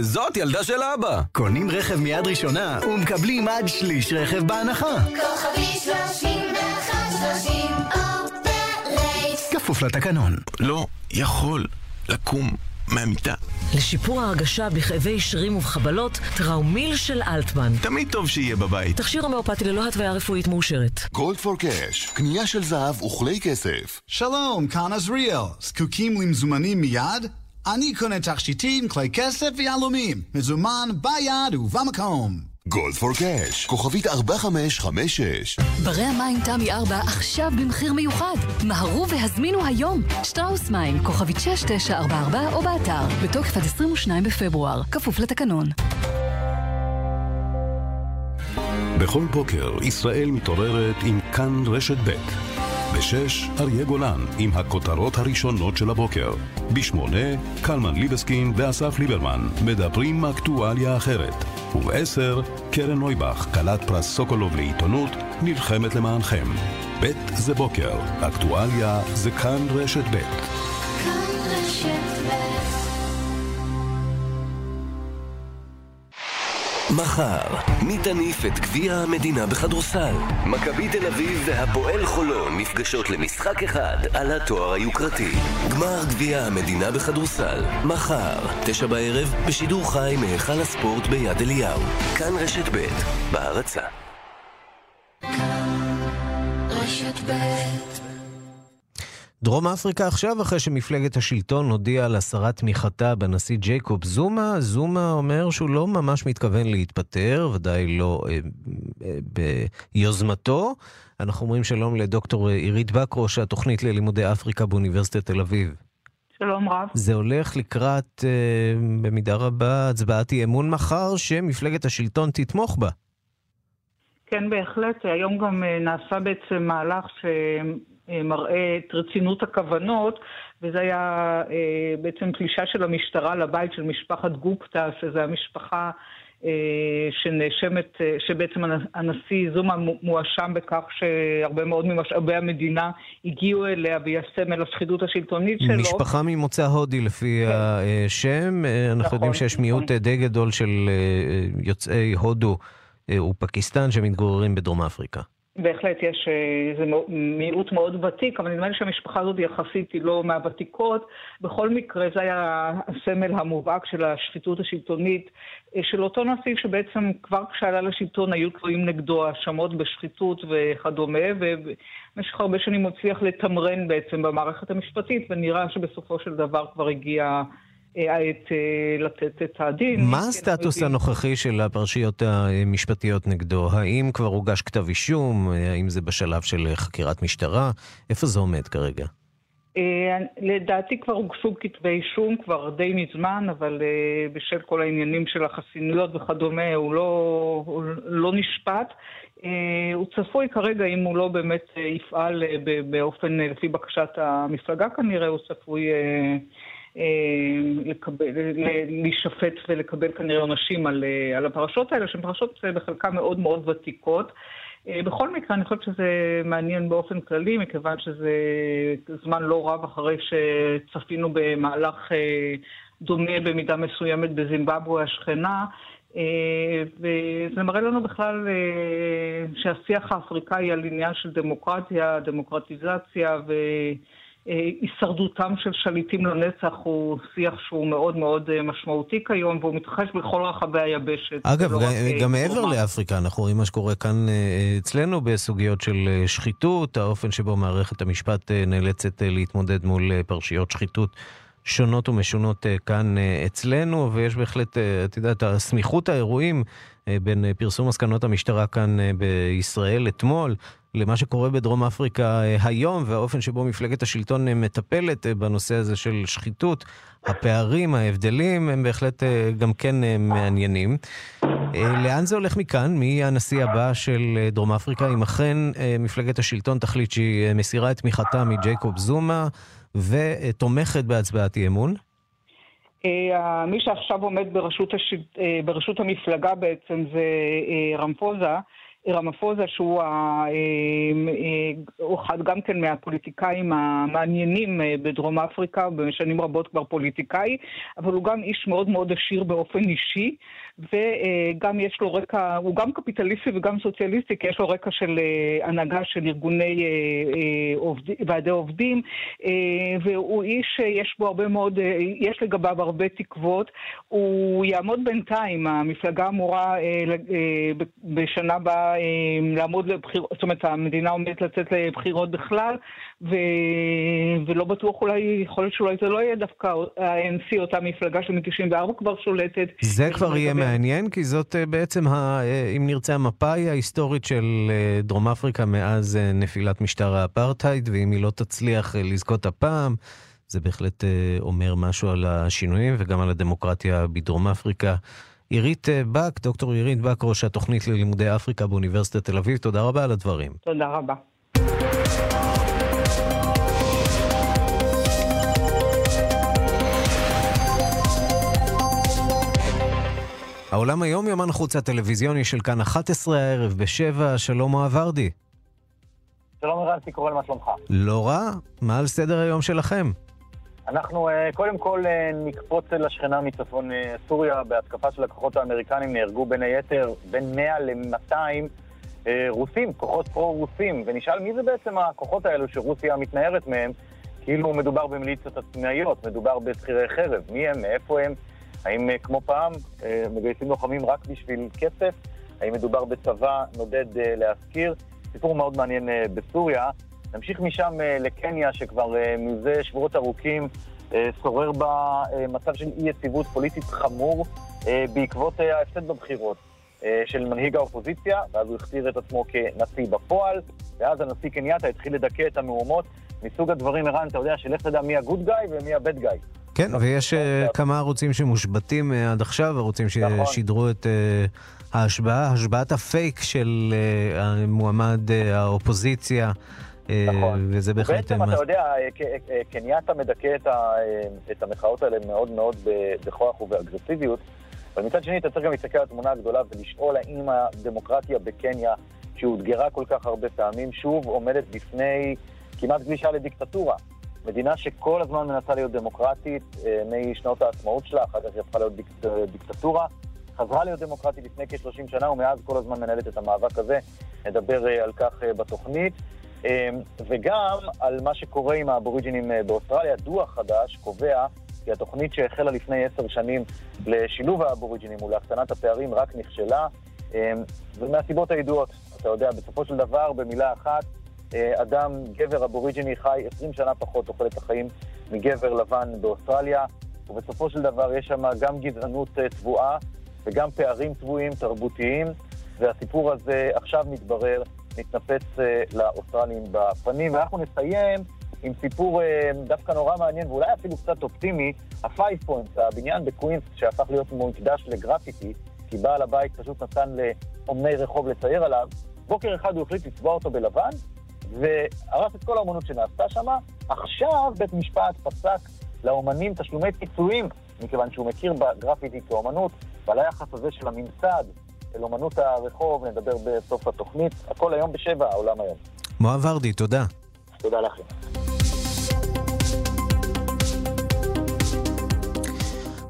זאת ילדה של אבא. קונים רכב מיד ראשונה ומקבלים עד שליש רכב בהנחה. כוכבית שלושים ואחת שלושים, אופרייט. כפוף לתקנון. לא יכול לקום מהמיטה. לשיפור ההרגשה בכאבי שרירים ובחבלות, טראומיל של אלטמן. תמיד טוב שיהיה בבית. תכשיר הומאופתי ללא התוויה רפואית מאושרת. Gold for Cash, קנייה של זהב וכלי כסף. שלום, כאן עזריאל. זקוקים למזומנים מיד? אני קונה תכשיטים, כלי כסף ויהלומים. מזומן ביד ובמקום. גולד פור קאש, כוכבית 4556. ברי המים תמי 4 עכשיו במחיר מיוחד. מהרו והזמינו היום. שטראוס מים, כוכבית 6944 או באתר. בתוקף עד 22 בפברואר. כפוף לתקנון. בכל בוקר ישראל מתעוררת עם כאן רשת ב'. בשש, אריה גולן, עם הכותרות הראשונות של הבוקר. בשמונה, קלמן ליבסקין ואסף ליברמן, מדברים אקטואליה אחרת. ובעשר, קרן נויבך, כלת פרס סוקולוב לעיתונות, נלחמת למענכם. ב' זה בוקר, אקטואליה זה כאן רשת ב'. מחר, מי תניף את גביע המדינה בכדורסל? מכבי תל אביב והפועל חולון נפגשות למשחק אחד על התואר היוקרתי. גמר גביע המדינה בכדורסל, מחר, תשע בערב, בשידור חי מהיכל הספורט ביד אליהו. כאן רשת ב' בהרצה. רשת ב' דרום אפריקה עכשיו, אחרי שמפלגת השלטון הודיעה על הסרת תמיכתה בנשיא ג'ייקוב זומה, זומה אומר שהוא לא ממש מתכוון להתפטר, ודאי לא אה, אה, ביוזמתו. אנחנו אומרים שלום לדוקטור עירית בקרוש, התוכנית ללימודי אפריקה באוניברסיטת תל אביב. שלום רב. זה הולך לקראת, אה, במידה רבה, הצבעת אי אמון מחר, שמפלגת השלטון תתמוך בה. כן, בהחלט. היום גם אה, נעשה בעצם מהלך ש... מראה את רצינות הכוונות, וזה היה אה, בעצם פלישה של המשטרה לבית של משפחת גופטה, שזו המשפחה אה, שנאשמת, אה, שבעצם הנשיא זומה מואשם בכך שהרבה מאוד ממשאבי המדינה הגיעו אליה והיא הסמל השחיתות השלטונית שלו. משפחה ממוצא הודי לפי כן. השם. אנחנו נכון, יודעים שיש נכון. מיעוט די גדול של יוצאי הודו ופקיסטן שמתגוררים בדרום אפריקה. בהחלט יש, אה, זה מיעוט מאוד ותיק, אבל נדמה לי שהמשפחה הזאת יחסית היא לא מהוותיקות. בכל מקרה זה היה הסמל המובהק של השחיתות השלטונית אה, של אותו נשיא שבעצם כבר כשעלה לשלטון היו תלויים נגדו האשמות בשחיתות וכדומה, ובמשך הרבה שנים הוא הצליח לתמרן בעצם במערכת המשפטית, ונראה שבסופו של דבר כבר הגיע... העת אה, לתת את הדין. מה הסטטוס הנוכחי של הפרשיות המשפטיות נגדו? האם כבר הוגש כתב אישום? האם זה בשלב של חקירת משטרה? איפה זה עומד כרגע? אה, לדעתי כבר הוגשו כתבי אישום כבר די מזמן, אבל אה, בשל כל העניינים של החסינויות וכדומה, הוא לא, הוא לא נשפט. הוא צפוי כרגע, אם הוא לא באמת יפעל באופן, לפי בקשת המפלגה כנראה, הוא צפוי אה, לקבל, להישפט ולקבל כנראה עונשים על, אה, על הפרשות האלה, שהן פרשות אה, בחלקן מאוד מאוד ותיקות. בכל מקרה, אני חושבת שזה מעניין באופן כללי, מכיוון שזה זמן לא רב אחרי שצפינו במהלך דומה במידה מסוימת בזימבבואה השכנה, וזה מראה לנו בכלל שהשיח האפריקאי על עניין של דמוקרטיה, דמוקרטיזציה ו... הישרדותם של שליטים לנצח הוא שיח שהוא מאוד מאוד אה, משמעותי כיום, והוא מתרחש בכל רחבי היבשת. אגב, גם, גם מעבר לאפריקה, אנחנו רואים מה שקורה כאן אה, אצלנו בסוגיות של אה, שחיתות, האופן שבו מערכת המשפט נאלצת להתמודד מול פרשיות שחיתות. שונות ומשונות כאן אצלנו, ויש בהחלט, את יודעת, הסמיכות האירועים בין פרסום מסקנות המשטרה כאן בישראל אתמול למה שקורה בדרום אפריקה אה, היום, והאופן שבו מפלגת השלטון אה, מטפלת אה, בנושא הזה של שחיתות, הפערים, ההבדלים, הם בהחלט גם כן מעניינים. לאן זה הולך מכאן? מי הנשיא הבא של דרום אפריקה, אם אכן מפלגת השלטון תחליט שהיא מסירה את תמיכתה מג'ייקוב זומה ותומכת בהצבעת אי אמון? מי שעכשיו עומד בראשות, הש... בראשות המפלגה בעצם זה רמפוזה. רמפוזה, שהוא אחד גם כן מהפוליטיקאים המעניינים בדרום אפריקה, בשנים רבות כבר פוליטיקאי, אבל הוא גם איש מאוד מאוד עשיר באופן אישי. וגם יש לו רקע, הוא גם קפיטליסטי וגם סוציאליסטי, כי יש לו רקע של אה, הנהגה של ארגוני אה, אה, עובד, ועדי עובדים, והוא איש שיש בו הרבה מאוד, יש לגביו הרבה תקוות. הוא יעמוד בינתיים, המפלגה אמורה בשנה הבאה לעמוד לבחירות, זאת אומרת המדינה עומדת לצאת לבחירות בכלל, ו... ולא בטוח אולי, יכול להיות שאולי זה לא יהיה דווקא ה-NC, אותה מפלגה שמ-94 כבר שולטת. זה כבר יהיה מעניין, כי זאת אה, בעצם, ה, אה, אם נרצה, המפאי ההיסטורית של אה, דרום אפריקה מאז נפילת משטר האפרטהייד, ואם היא לא תצליח לזכות הפעם, זה בהחלט אומר משהו על השינויים וגם על הדמוקרטיה בדרום אפריקה. עירית בק, דוקטור עירית בק, ראש התוכנית ללימודי אפריקה באוניברסיטת תל אביב, תודה רבה על הדברים. תודה רבה. העולם היום, יומן החוץ הטלוויזיוני של כאן 11 הערב בשבע, שלום אוהב ורדי. שלום ערן, קורא מה שלומך? לא רע, מה על סדר היום שלכם? אנחנו אה, קודם כל אה, נקפוץ לשכנה מצפון אה, סוריה, בהתקפה של הכוחות האמריקנים נהרגו בין היתר בין 100 ל-200 רוסים, כוחות פרו-רוסים, ונשאל מי זה בעצם הכוחות האלו שרוסיה מתנערת מהם, כאילו מדובר במיליציות עצמאיות, מדובר בשכירי חרב, מי הם, מאיפה הם, האם אה, כמו פעם אה, מגייסים לוחמים רק בשביל כסף? האם מדובר בצבא נודד אה, להזכיר? סיפור מאוד מעניין בסוריה. נמשיך משם לקניה, שכבר מזה שבועות ארוכים שורר בה מצב של אי יציבות פוליטית חמור בעקבות ההפסד בבחירות של מנהיג האופוזיציה, ואז הוא הכתיר את עצמו כנשיא בפועל, ואז הנשיא קנייתה התחיל לדכא את המהומות מסוג הדברים, ערן, אתה יודע, שלך תדע מי הגוד גאי ומי הבד גאי. כן, ויש אה, כמה ערוצים שמושבתים אה, עד עכשיו, ערוצים נכון. ששידרו את אה, ההשבעה, השבעת הפייק של מועמד האופוזיציה. נכון. וזה בהחלט... בעצם אתה יודע, קנייתה מדכא את המחאות האלה מאוד מאוד בכוח ובאגרסיביות, אבל מצד שני אתה צריך גם להסתכל על התמונה הגדולה ולשאול האם הדמוקרטיה בקניה, שאותגרה כל כך הרבה פעמים, שוב עומדת בפני כמעט גלישה לדיקטטורה. מדינה שכל הזמן מנסה להיות דמוקרטית אה, משנות העצמאות שלה, אחר כך היא הפכה להיות דיקט, דיקטטורה. חזרה להיות דמוקרטית לפני כ-30 שנה, ומאז כל הזמן מנהלת את המאבק הזה. נדבר אה, על כך אה, בתוכנית. וגם על מה שקורה עם האבוריג'ינים באוסטרליה. דוח חדש קובע כי התוכנית שהחלה לפני עשר שנים לשילוב האבוריג'ינים ולהקטנת הפערים רק נכשלה, ומהסיבות הידועות. אתה יודע, בסופו של דבר, במילה אחת, אה, אדם, גבר אבוריג'יני חי 20 שנה פחות תוחלת החיים מגבר לבן באוסטרליה, ובסופו של דבר יש שם גם גזענות צבועה אה, וגם פערים צבועים תרבותיים, והסיפור הזה עכשיו מתברר, מתנפץ אה, לאוסטרלים בפנים. ואנחנו נסיים עם סיפור דווקא נורא מעניין ואולי אפילו קצת אופטימי, Points, הבניין בקווינס שהפך להיות מוקדש לגרפיטי, כי בעל הבית פשוט נתן לאומני רחוב לצייר עליו. בוקר אחד הוא החליט לצבוע אותו בלבן, והרס את כל האומנות שנעשתה שם. עכשיו בית משפט פסק לאומנים תשלומי פיצויים, מכיוון שהוא מכיר בגרפיטי כאומנות, ועל היחס הזה של הממסד של אומנות הרחוב נדבר בסוף התוכנית. הכל היום בשבע, העולם היום. מואב ורדי, תודה. תודה לכם.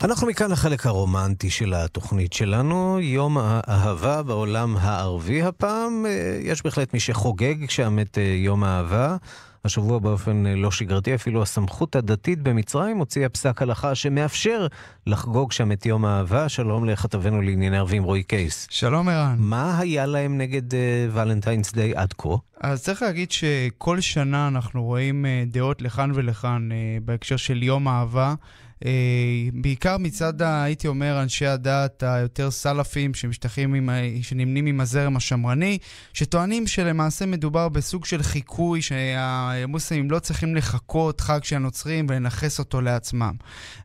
אנחנו מכאן לחלק הרומנטי של התוכנית שלנו, יום האהבה בעולם הערבי הפעם. אה, יש בהחלט מי שחוגג שם את אה, יום האהבה. השבוע באופן אה, לא שגרתי, אפילו הסמכות הדתית במצרים הוציאה פסק הלכה שמאפשר לחגוג שם את יום האהבה. שלום לכתבנו לענייני ערבים רועי קייס. שלום ערן. מה היה להם נגד ולנטיינס uh, דיי עד כה? אז צריך להגיד שכל שנה אנחנו רואים uh, דעות לכאן ולכאן uh, בהקשר של יום האהבה. אה, בעיקר מצד, הייתי אומר, אנשי הדת היותר סלאפים, שמשתחים עם, שנמנים עם הזרם השמרני, שטוענים שלמעשה מדובר בסוג של חיקוי, שהמוסלמים לא צריכים לחכות חג של הנוצרים ולנכס אותו לעצמם.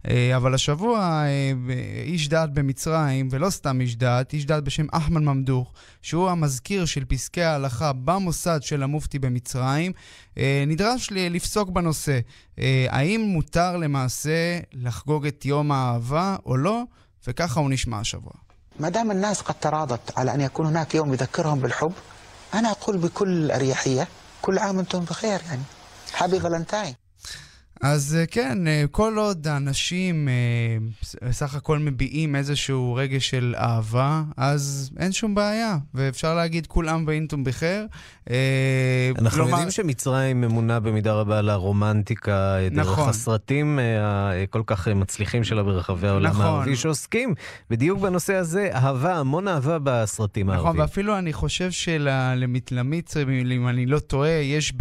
אה, אבל השבוע אה, איש דת במצרים, ולא סתם איש דת, איש דת בשם אחמד ממדוך, שהוא המזכיר של פסקי ההלכה במוסד של המופתי במצרים, נדרש לפסוק בנושא. האם מותר למעשה לחגוג את יום האהבה או לא, וככה הוא נשמע השבוע. ما دام الناس قد تراضت على أن يكون هناك يوم يذكرهم بالحب أنا أقول بكل أريحية كل عام وأنتم بخير يعني Happy Valentine. אז אה, כן, אה, כל עוד האנשים אה, סך הכל מביעים איזשהו רגש של אהבה, אז אין שום בעיה, ואפשר להגיד כולם באינטום בחיר. אנחנו כלומר... יודעים שמצרים ממונה במידה רבה על הרומנטיקה, דרך נכון. הסרטים הכל כך מצליחים שלה ברחבי העולם נכון. הערבי, שעוסקים בדיוק בנושא הזה, אהבה, המון אהבה בסרטים נכון, הערביים. נכון, ואפילו אני חושב שלמצרים, אם אני לא טועה, יש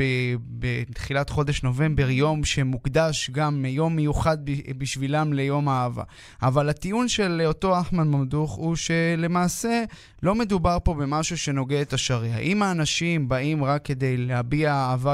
בתחילת חודש נובמבר יום שמוקדם. מוקדש גם יום מיוחד בשבילם ליום האהבה. אבל הטיעון של אותו אחמד ממדוך הוא שלמעשה לא מדובר פה במשהו שנוגע את השריעה. אם האנשים באים רק כדי להביע אהבה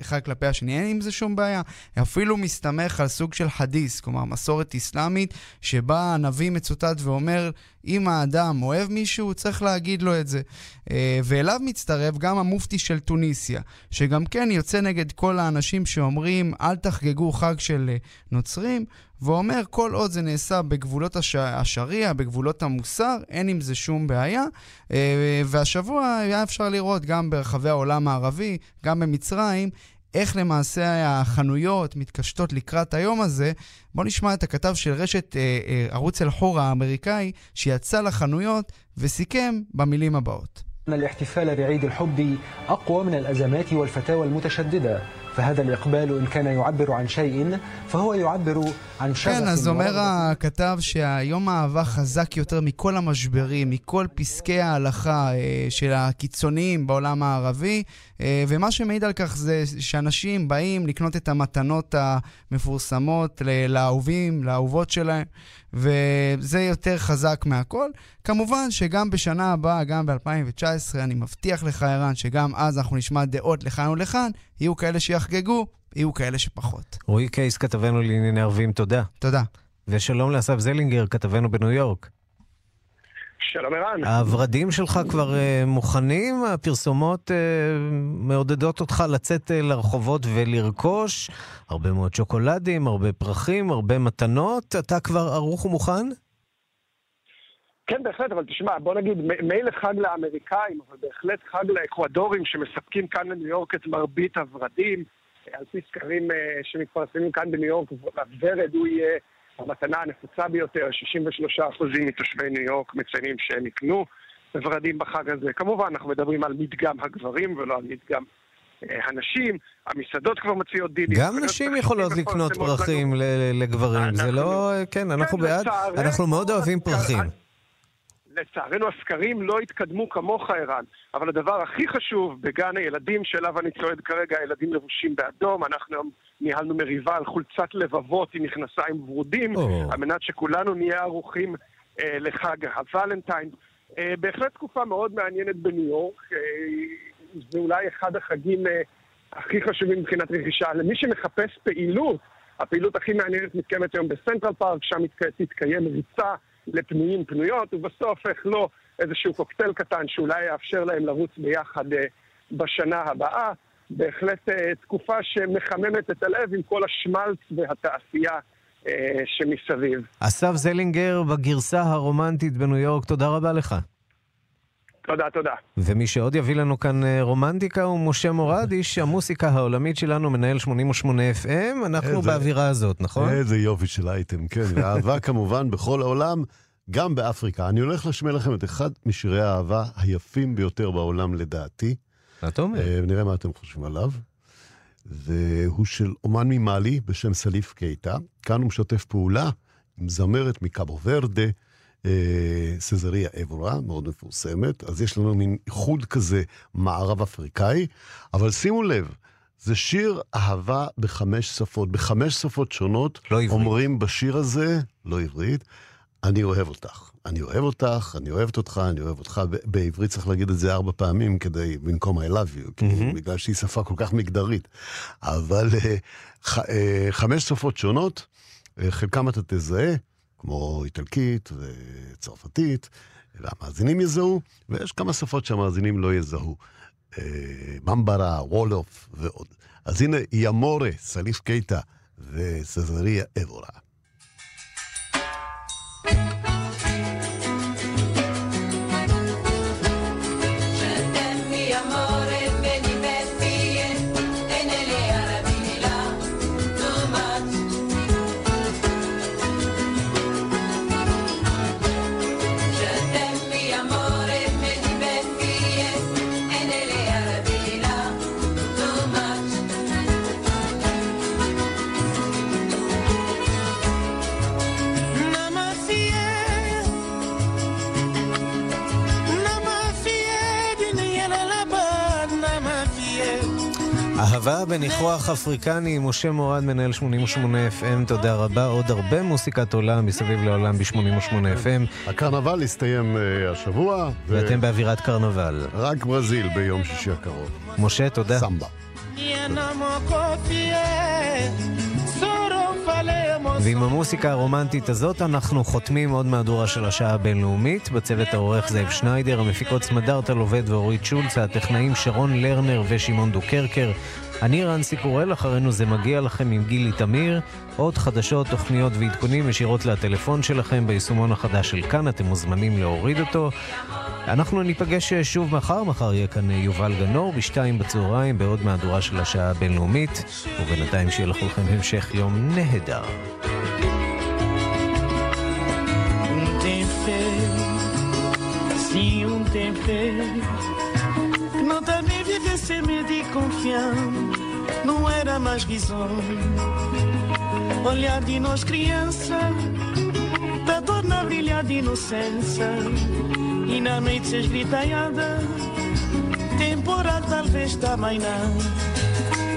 אחד כלפי השני, אין עם זה שום בעיה. אפילו מסתמך על סוג של חדיס, כלומר מסורת אסלאמית, שבה הנביא מצוטט ואומר, אם האדם אוהב מישהו, הוא צריך להגיד לו את זה. אה, ואליו מצטרף גם המופתי של טוניסיה, שגם כן יוצא נגד כל האנשים שאומרים, אל תחגגו חג של אה, נוצרים, ואומר, כל עוד זה נעשה בגבולות הש... השריעה, בגבולות המוסר, אין עם זה שום בעיה. אה, והשבוע היה אפשר לראות גם ברחבי העולם הערבי, גם במצרים, איך למעשה החנויות מתקשטות לקראת היום הזה. בואו נשמע את הכתב של רשת אה, אה, ערוץ אל-חור האמריקאי, שיצא לחנויות וסיכם במילים הבאות. الاحتفال بعيد الحب أقوى من الأزمات والفتاوى المتشددة فهذا الإقبال إن كان يعبر عن شيء فهو يعبر عن شغف כן, אז אומר הכתב שהיום האהבה חזק יותר מכל המשברים, מכל פסקי ההלכה אה, של הקיצוניים בעולם הערבי, אה, ומה שמעיד על כך זה שאנשים באים לקנות את המתנות המפורסמות לאהובים, לאהובות שלהם, וזה יותר חזק מהכל. כמובן שגם בשנה הבאה, גם ב-2019, אני מבטיח לך, ערן, שגם אז אנחנו נשמע דעות לכאן ולכאן, יהיו כאלה שיחגגו, יהיו כאלה שפחות. רועי קייס, כתבנו לענייני ערבים, תודה. תודה. ושלום לאסף זלינגר, כתבנו בניו יורק. שלום ערן. הוורדים שלך כבר uh, מוכנים? הפרסומות uh, מעודדות אותך לצאת uh, לרחובות ולרכוש הרבה מאוד שוקולדים, הרבה פרחים, הרבה מתנות. אתה כבר ערוך ומוכן? כן, בהחלט, אבל תשמע, בוא נגיד, מילא חג לאמריקאים, אבל בהחלט חג לאקוודורים שמספקים כאן לניו יורק את מרבית הוורדים. על פי סקרים שמתפרסמים כאן בניו יורק, הוורד הוא יהיה... המתנה הנפוצה ביותר, 63% מתושבי ניו יורק מציינים שהם יקנו ורדים בחג הזה. כמובן, אנחנו מדברים על מדגם הגברים ולא על מדגם אה, הנשים, המסעדות כבר מציעות דילים. גם נשים יכולות לקנות פרחים לגברים, זה לא... כן, אנחנו כן, בעד, אנחנו מאוד אוהבים פרחים. לצערנו הסקרים לא התקדמו כמוך, ערן, אבל הדבר הכי חשוב בגן הילדים שאליו אני צועד כרגע, הילדים לבושים באדום, אנחנו ניהלנו מריבה על חולצת לבבות עם מכנסיים ורודים, oh. על מנת שכולנו נהיה ערוכים אה, לחג הוולנטיין. אה, בהחלט תקופה מאוד מעניינת בניו יורק, אה, זה אולי אחד החגים אה, הכי חשובים מבחינת רכישה. למי שמחפש פעילות, הפעילות הכי מעניינת מתקיימת היום בסנטרל פארק, שם תתקיים ריצה לפנויים פנויות, ובסוף איך לא איזשהו קוקטייל קטן שאולי יאפשר להם לרוץ ביחד אה, בשנה הבאה. בהחלט אה, תקופה שמחממת את הלב עם כל השמלץ והתעשייה אה, שמסביב. אסף זלינגר בגרסה הרומנטית בניו יורק, תודה רבה לך. תודה, תודה. ומי שעוד יביא לנו כאן רומנטיקה הוא משה מורד, איש המוסיקה העולמית שלנו, מנהל 88 FM. אנחנו איזה, באווירה הזאת, נכון? איזה יופי של אייטם, כן. ואהבה כמובן בכל העולם, גם באפריקה. אני הולך להשמיע לכם את אחד משירי האהבה היפים ביותר בעולם לדעתי. מה אתה אומר? Uh, נראה מה אתם חושבים עליו. והוא של אומן ממאלי בשם סליף קייטה. כאן הוא משתף פעולה עם זמרת מקאבו ורדה, uh, סזריה אבורה, מאוד מפורסמת. אז יש לנו מין איחוד כזה מערב אפריקאי, אבל שימו לב, זה שיר אהבה בחמש שפות. בחמש שפות שונות לא עברית. אומרים בשיר הזה, לא עברית, אני אוהב אותך. אני אוהב אותך, אני אוהבת אותך, אני אוהב אותך. בעברית צריך להגיד את זה ארבע פעמים כדי, במקום I love you, mm-hmm. בגלל שהיא שפה כל כך מגדרית. אבל uh, ח, uh, חמש שפות שונות, uh, חלקם אתה תזהה, כמו איטלקית וצרפתית, והמאזינים יזהו, ויש כמה שפות שהמאזינים לא יזהו. ממברה, וולוף ועוד. אז הנה, ימורה, סליף קייטה וסזריה אבורה. בניחוח אפריקני, משה מורד, מנהל 88 FM, תודה רבה. עוד הרבה מוסיקת עולם מסביב לעולם ב-88 FM. הקרנבל הסתיים uh, השבוע. ואתם. באווירת קרנבל. רק ברזיל ביום שישי הקרוב. משה, תודה. סמבה. ועם המוסיקה הרומנטית הזאת אנחנו חותמים עוד מהדורה של השעה הבינלאומית. בצוות העורך זאב שניידר, המפיקות סמדארטה לובד ואורית שולץ, הטכנאים שרון לרנר ושמעון דוקרקר. אני רנסי קורל, אחרינו זה מגיע לכם עם גילי תמיר. עוד חדשות, תוכניות ועדכונים ישירות לטלפון שלכם ביישומון החדש של כאן, אתם מוזמנים להוריד אותו. אנחנו ניפגש שוב מחר, מחר יהיה כאן יובל גנור בשתיים בצהריים בעוד מהדורה של השעה הבינלאומית, ובינתיים שיהיה לכולכם המשך יום נהדר. On t'aimait, não também viver sem medo e confiança, não era mais risonho. Olhar de nós criança, da dor na brilhar de inocência. E na noite esgritaiada Temporal talvez também não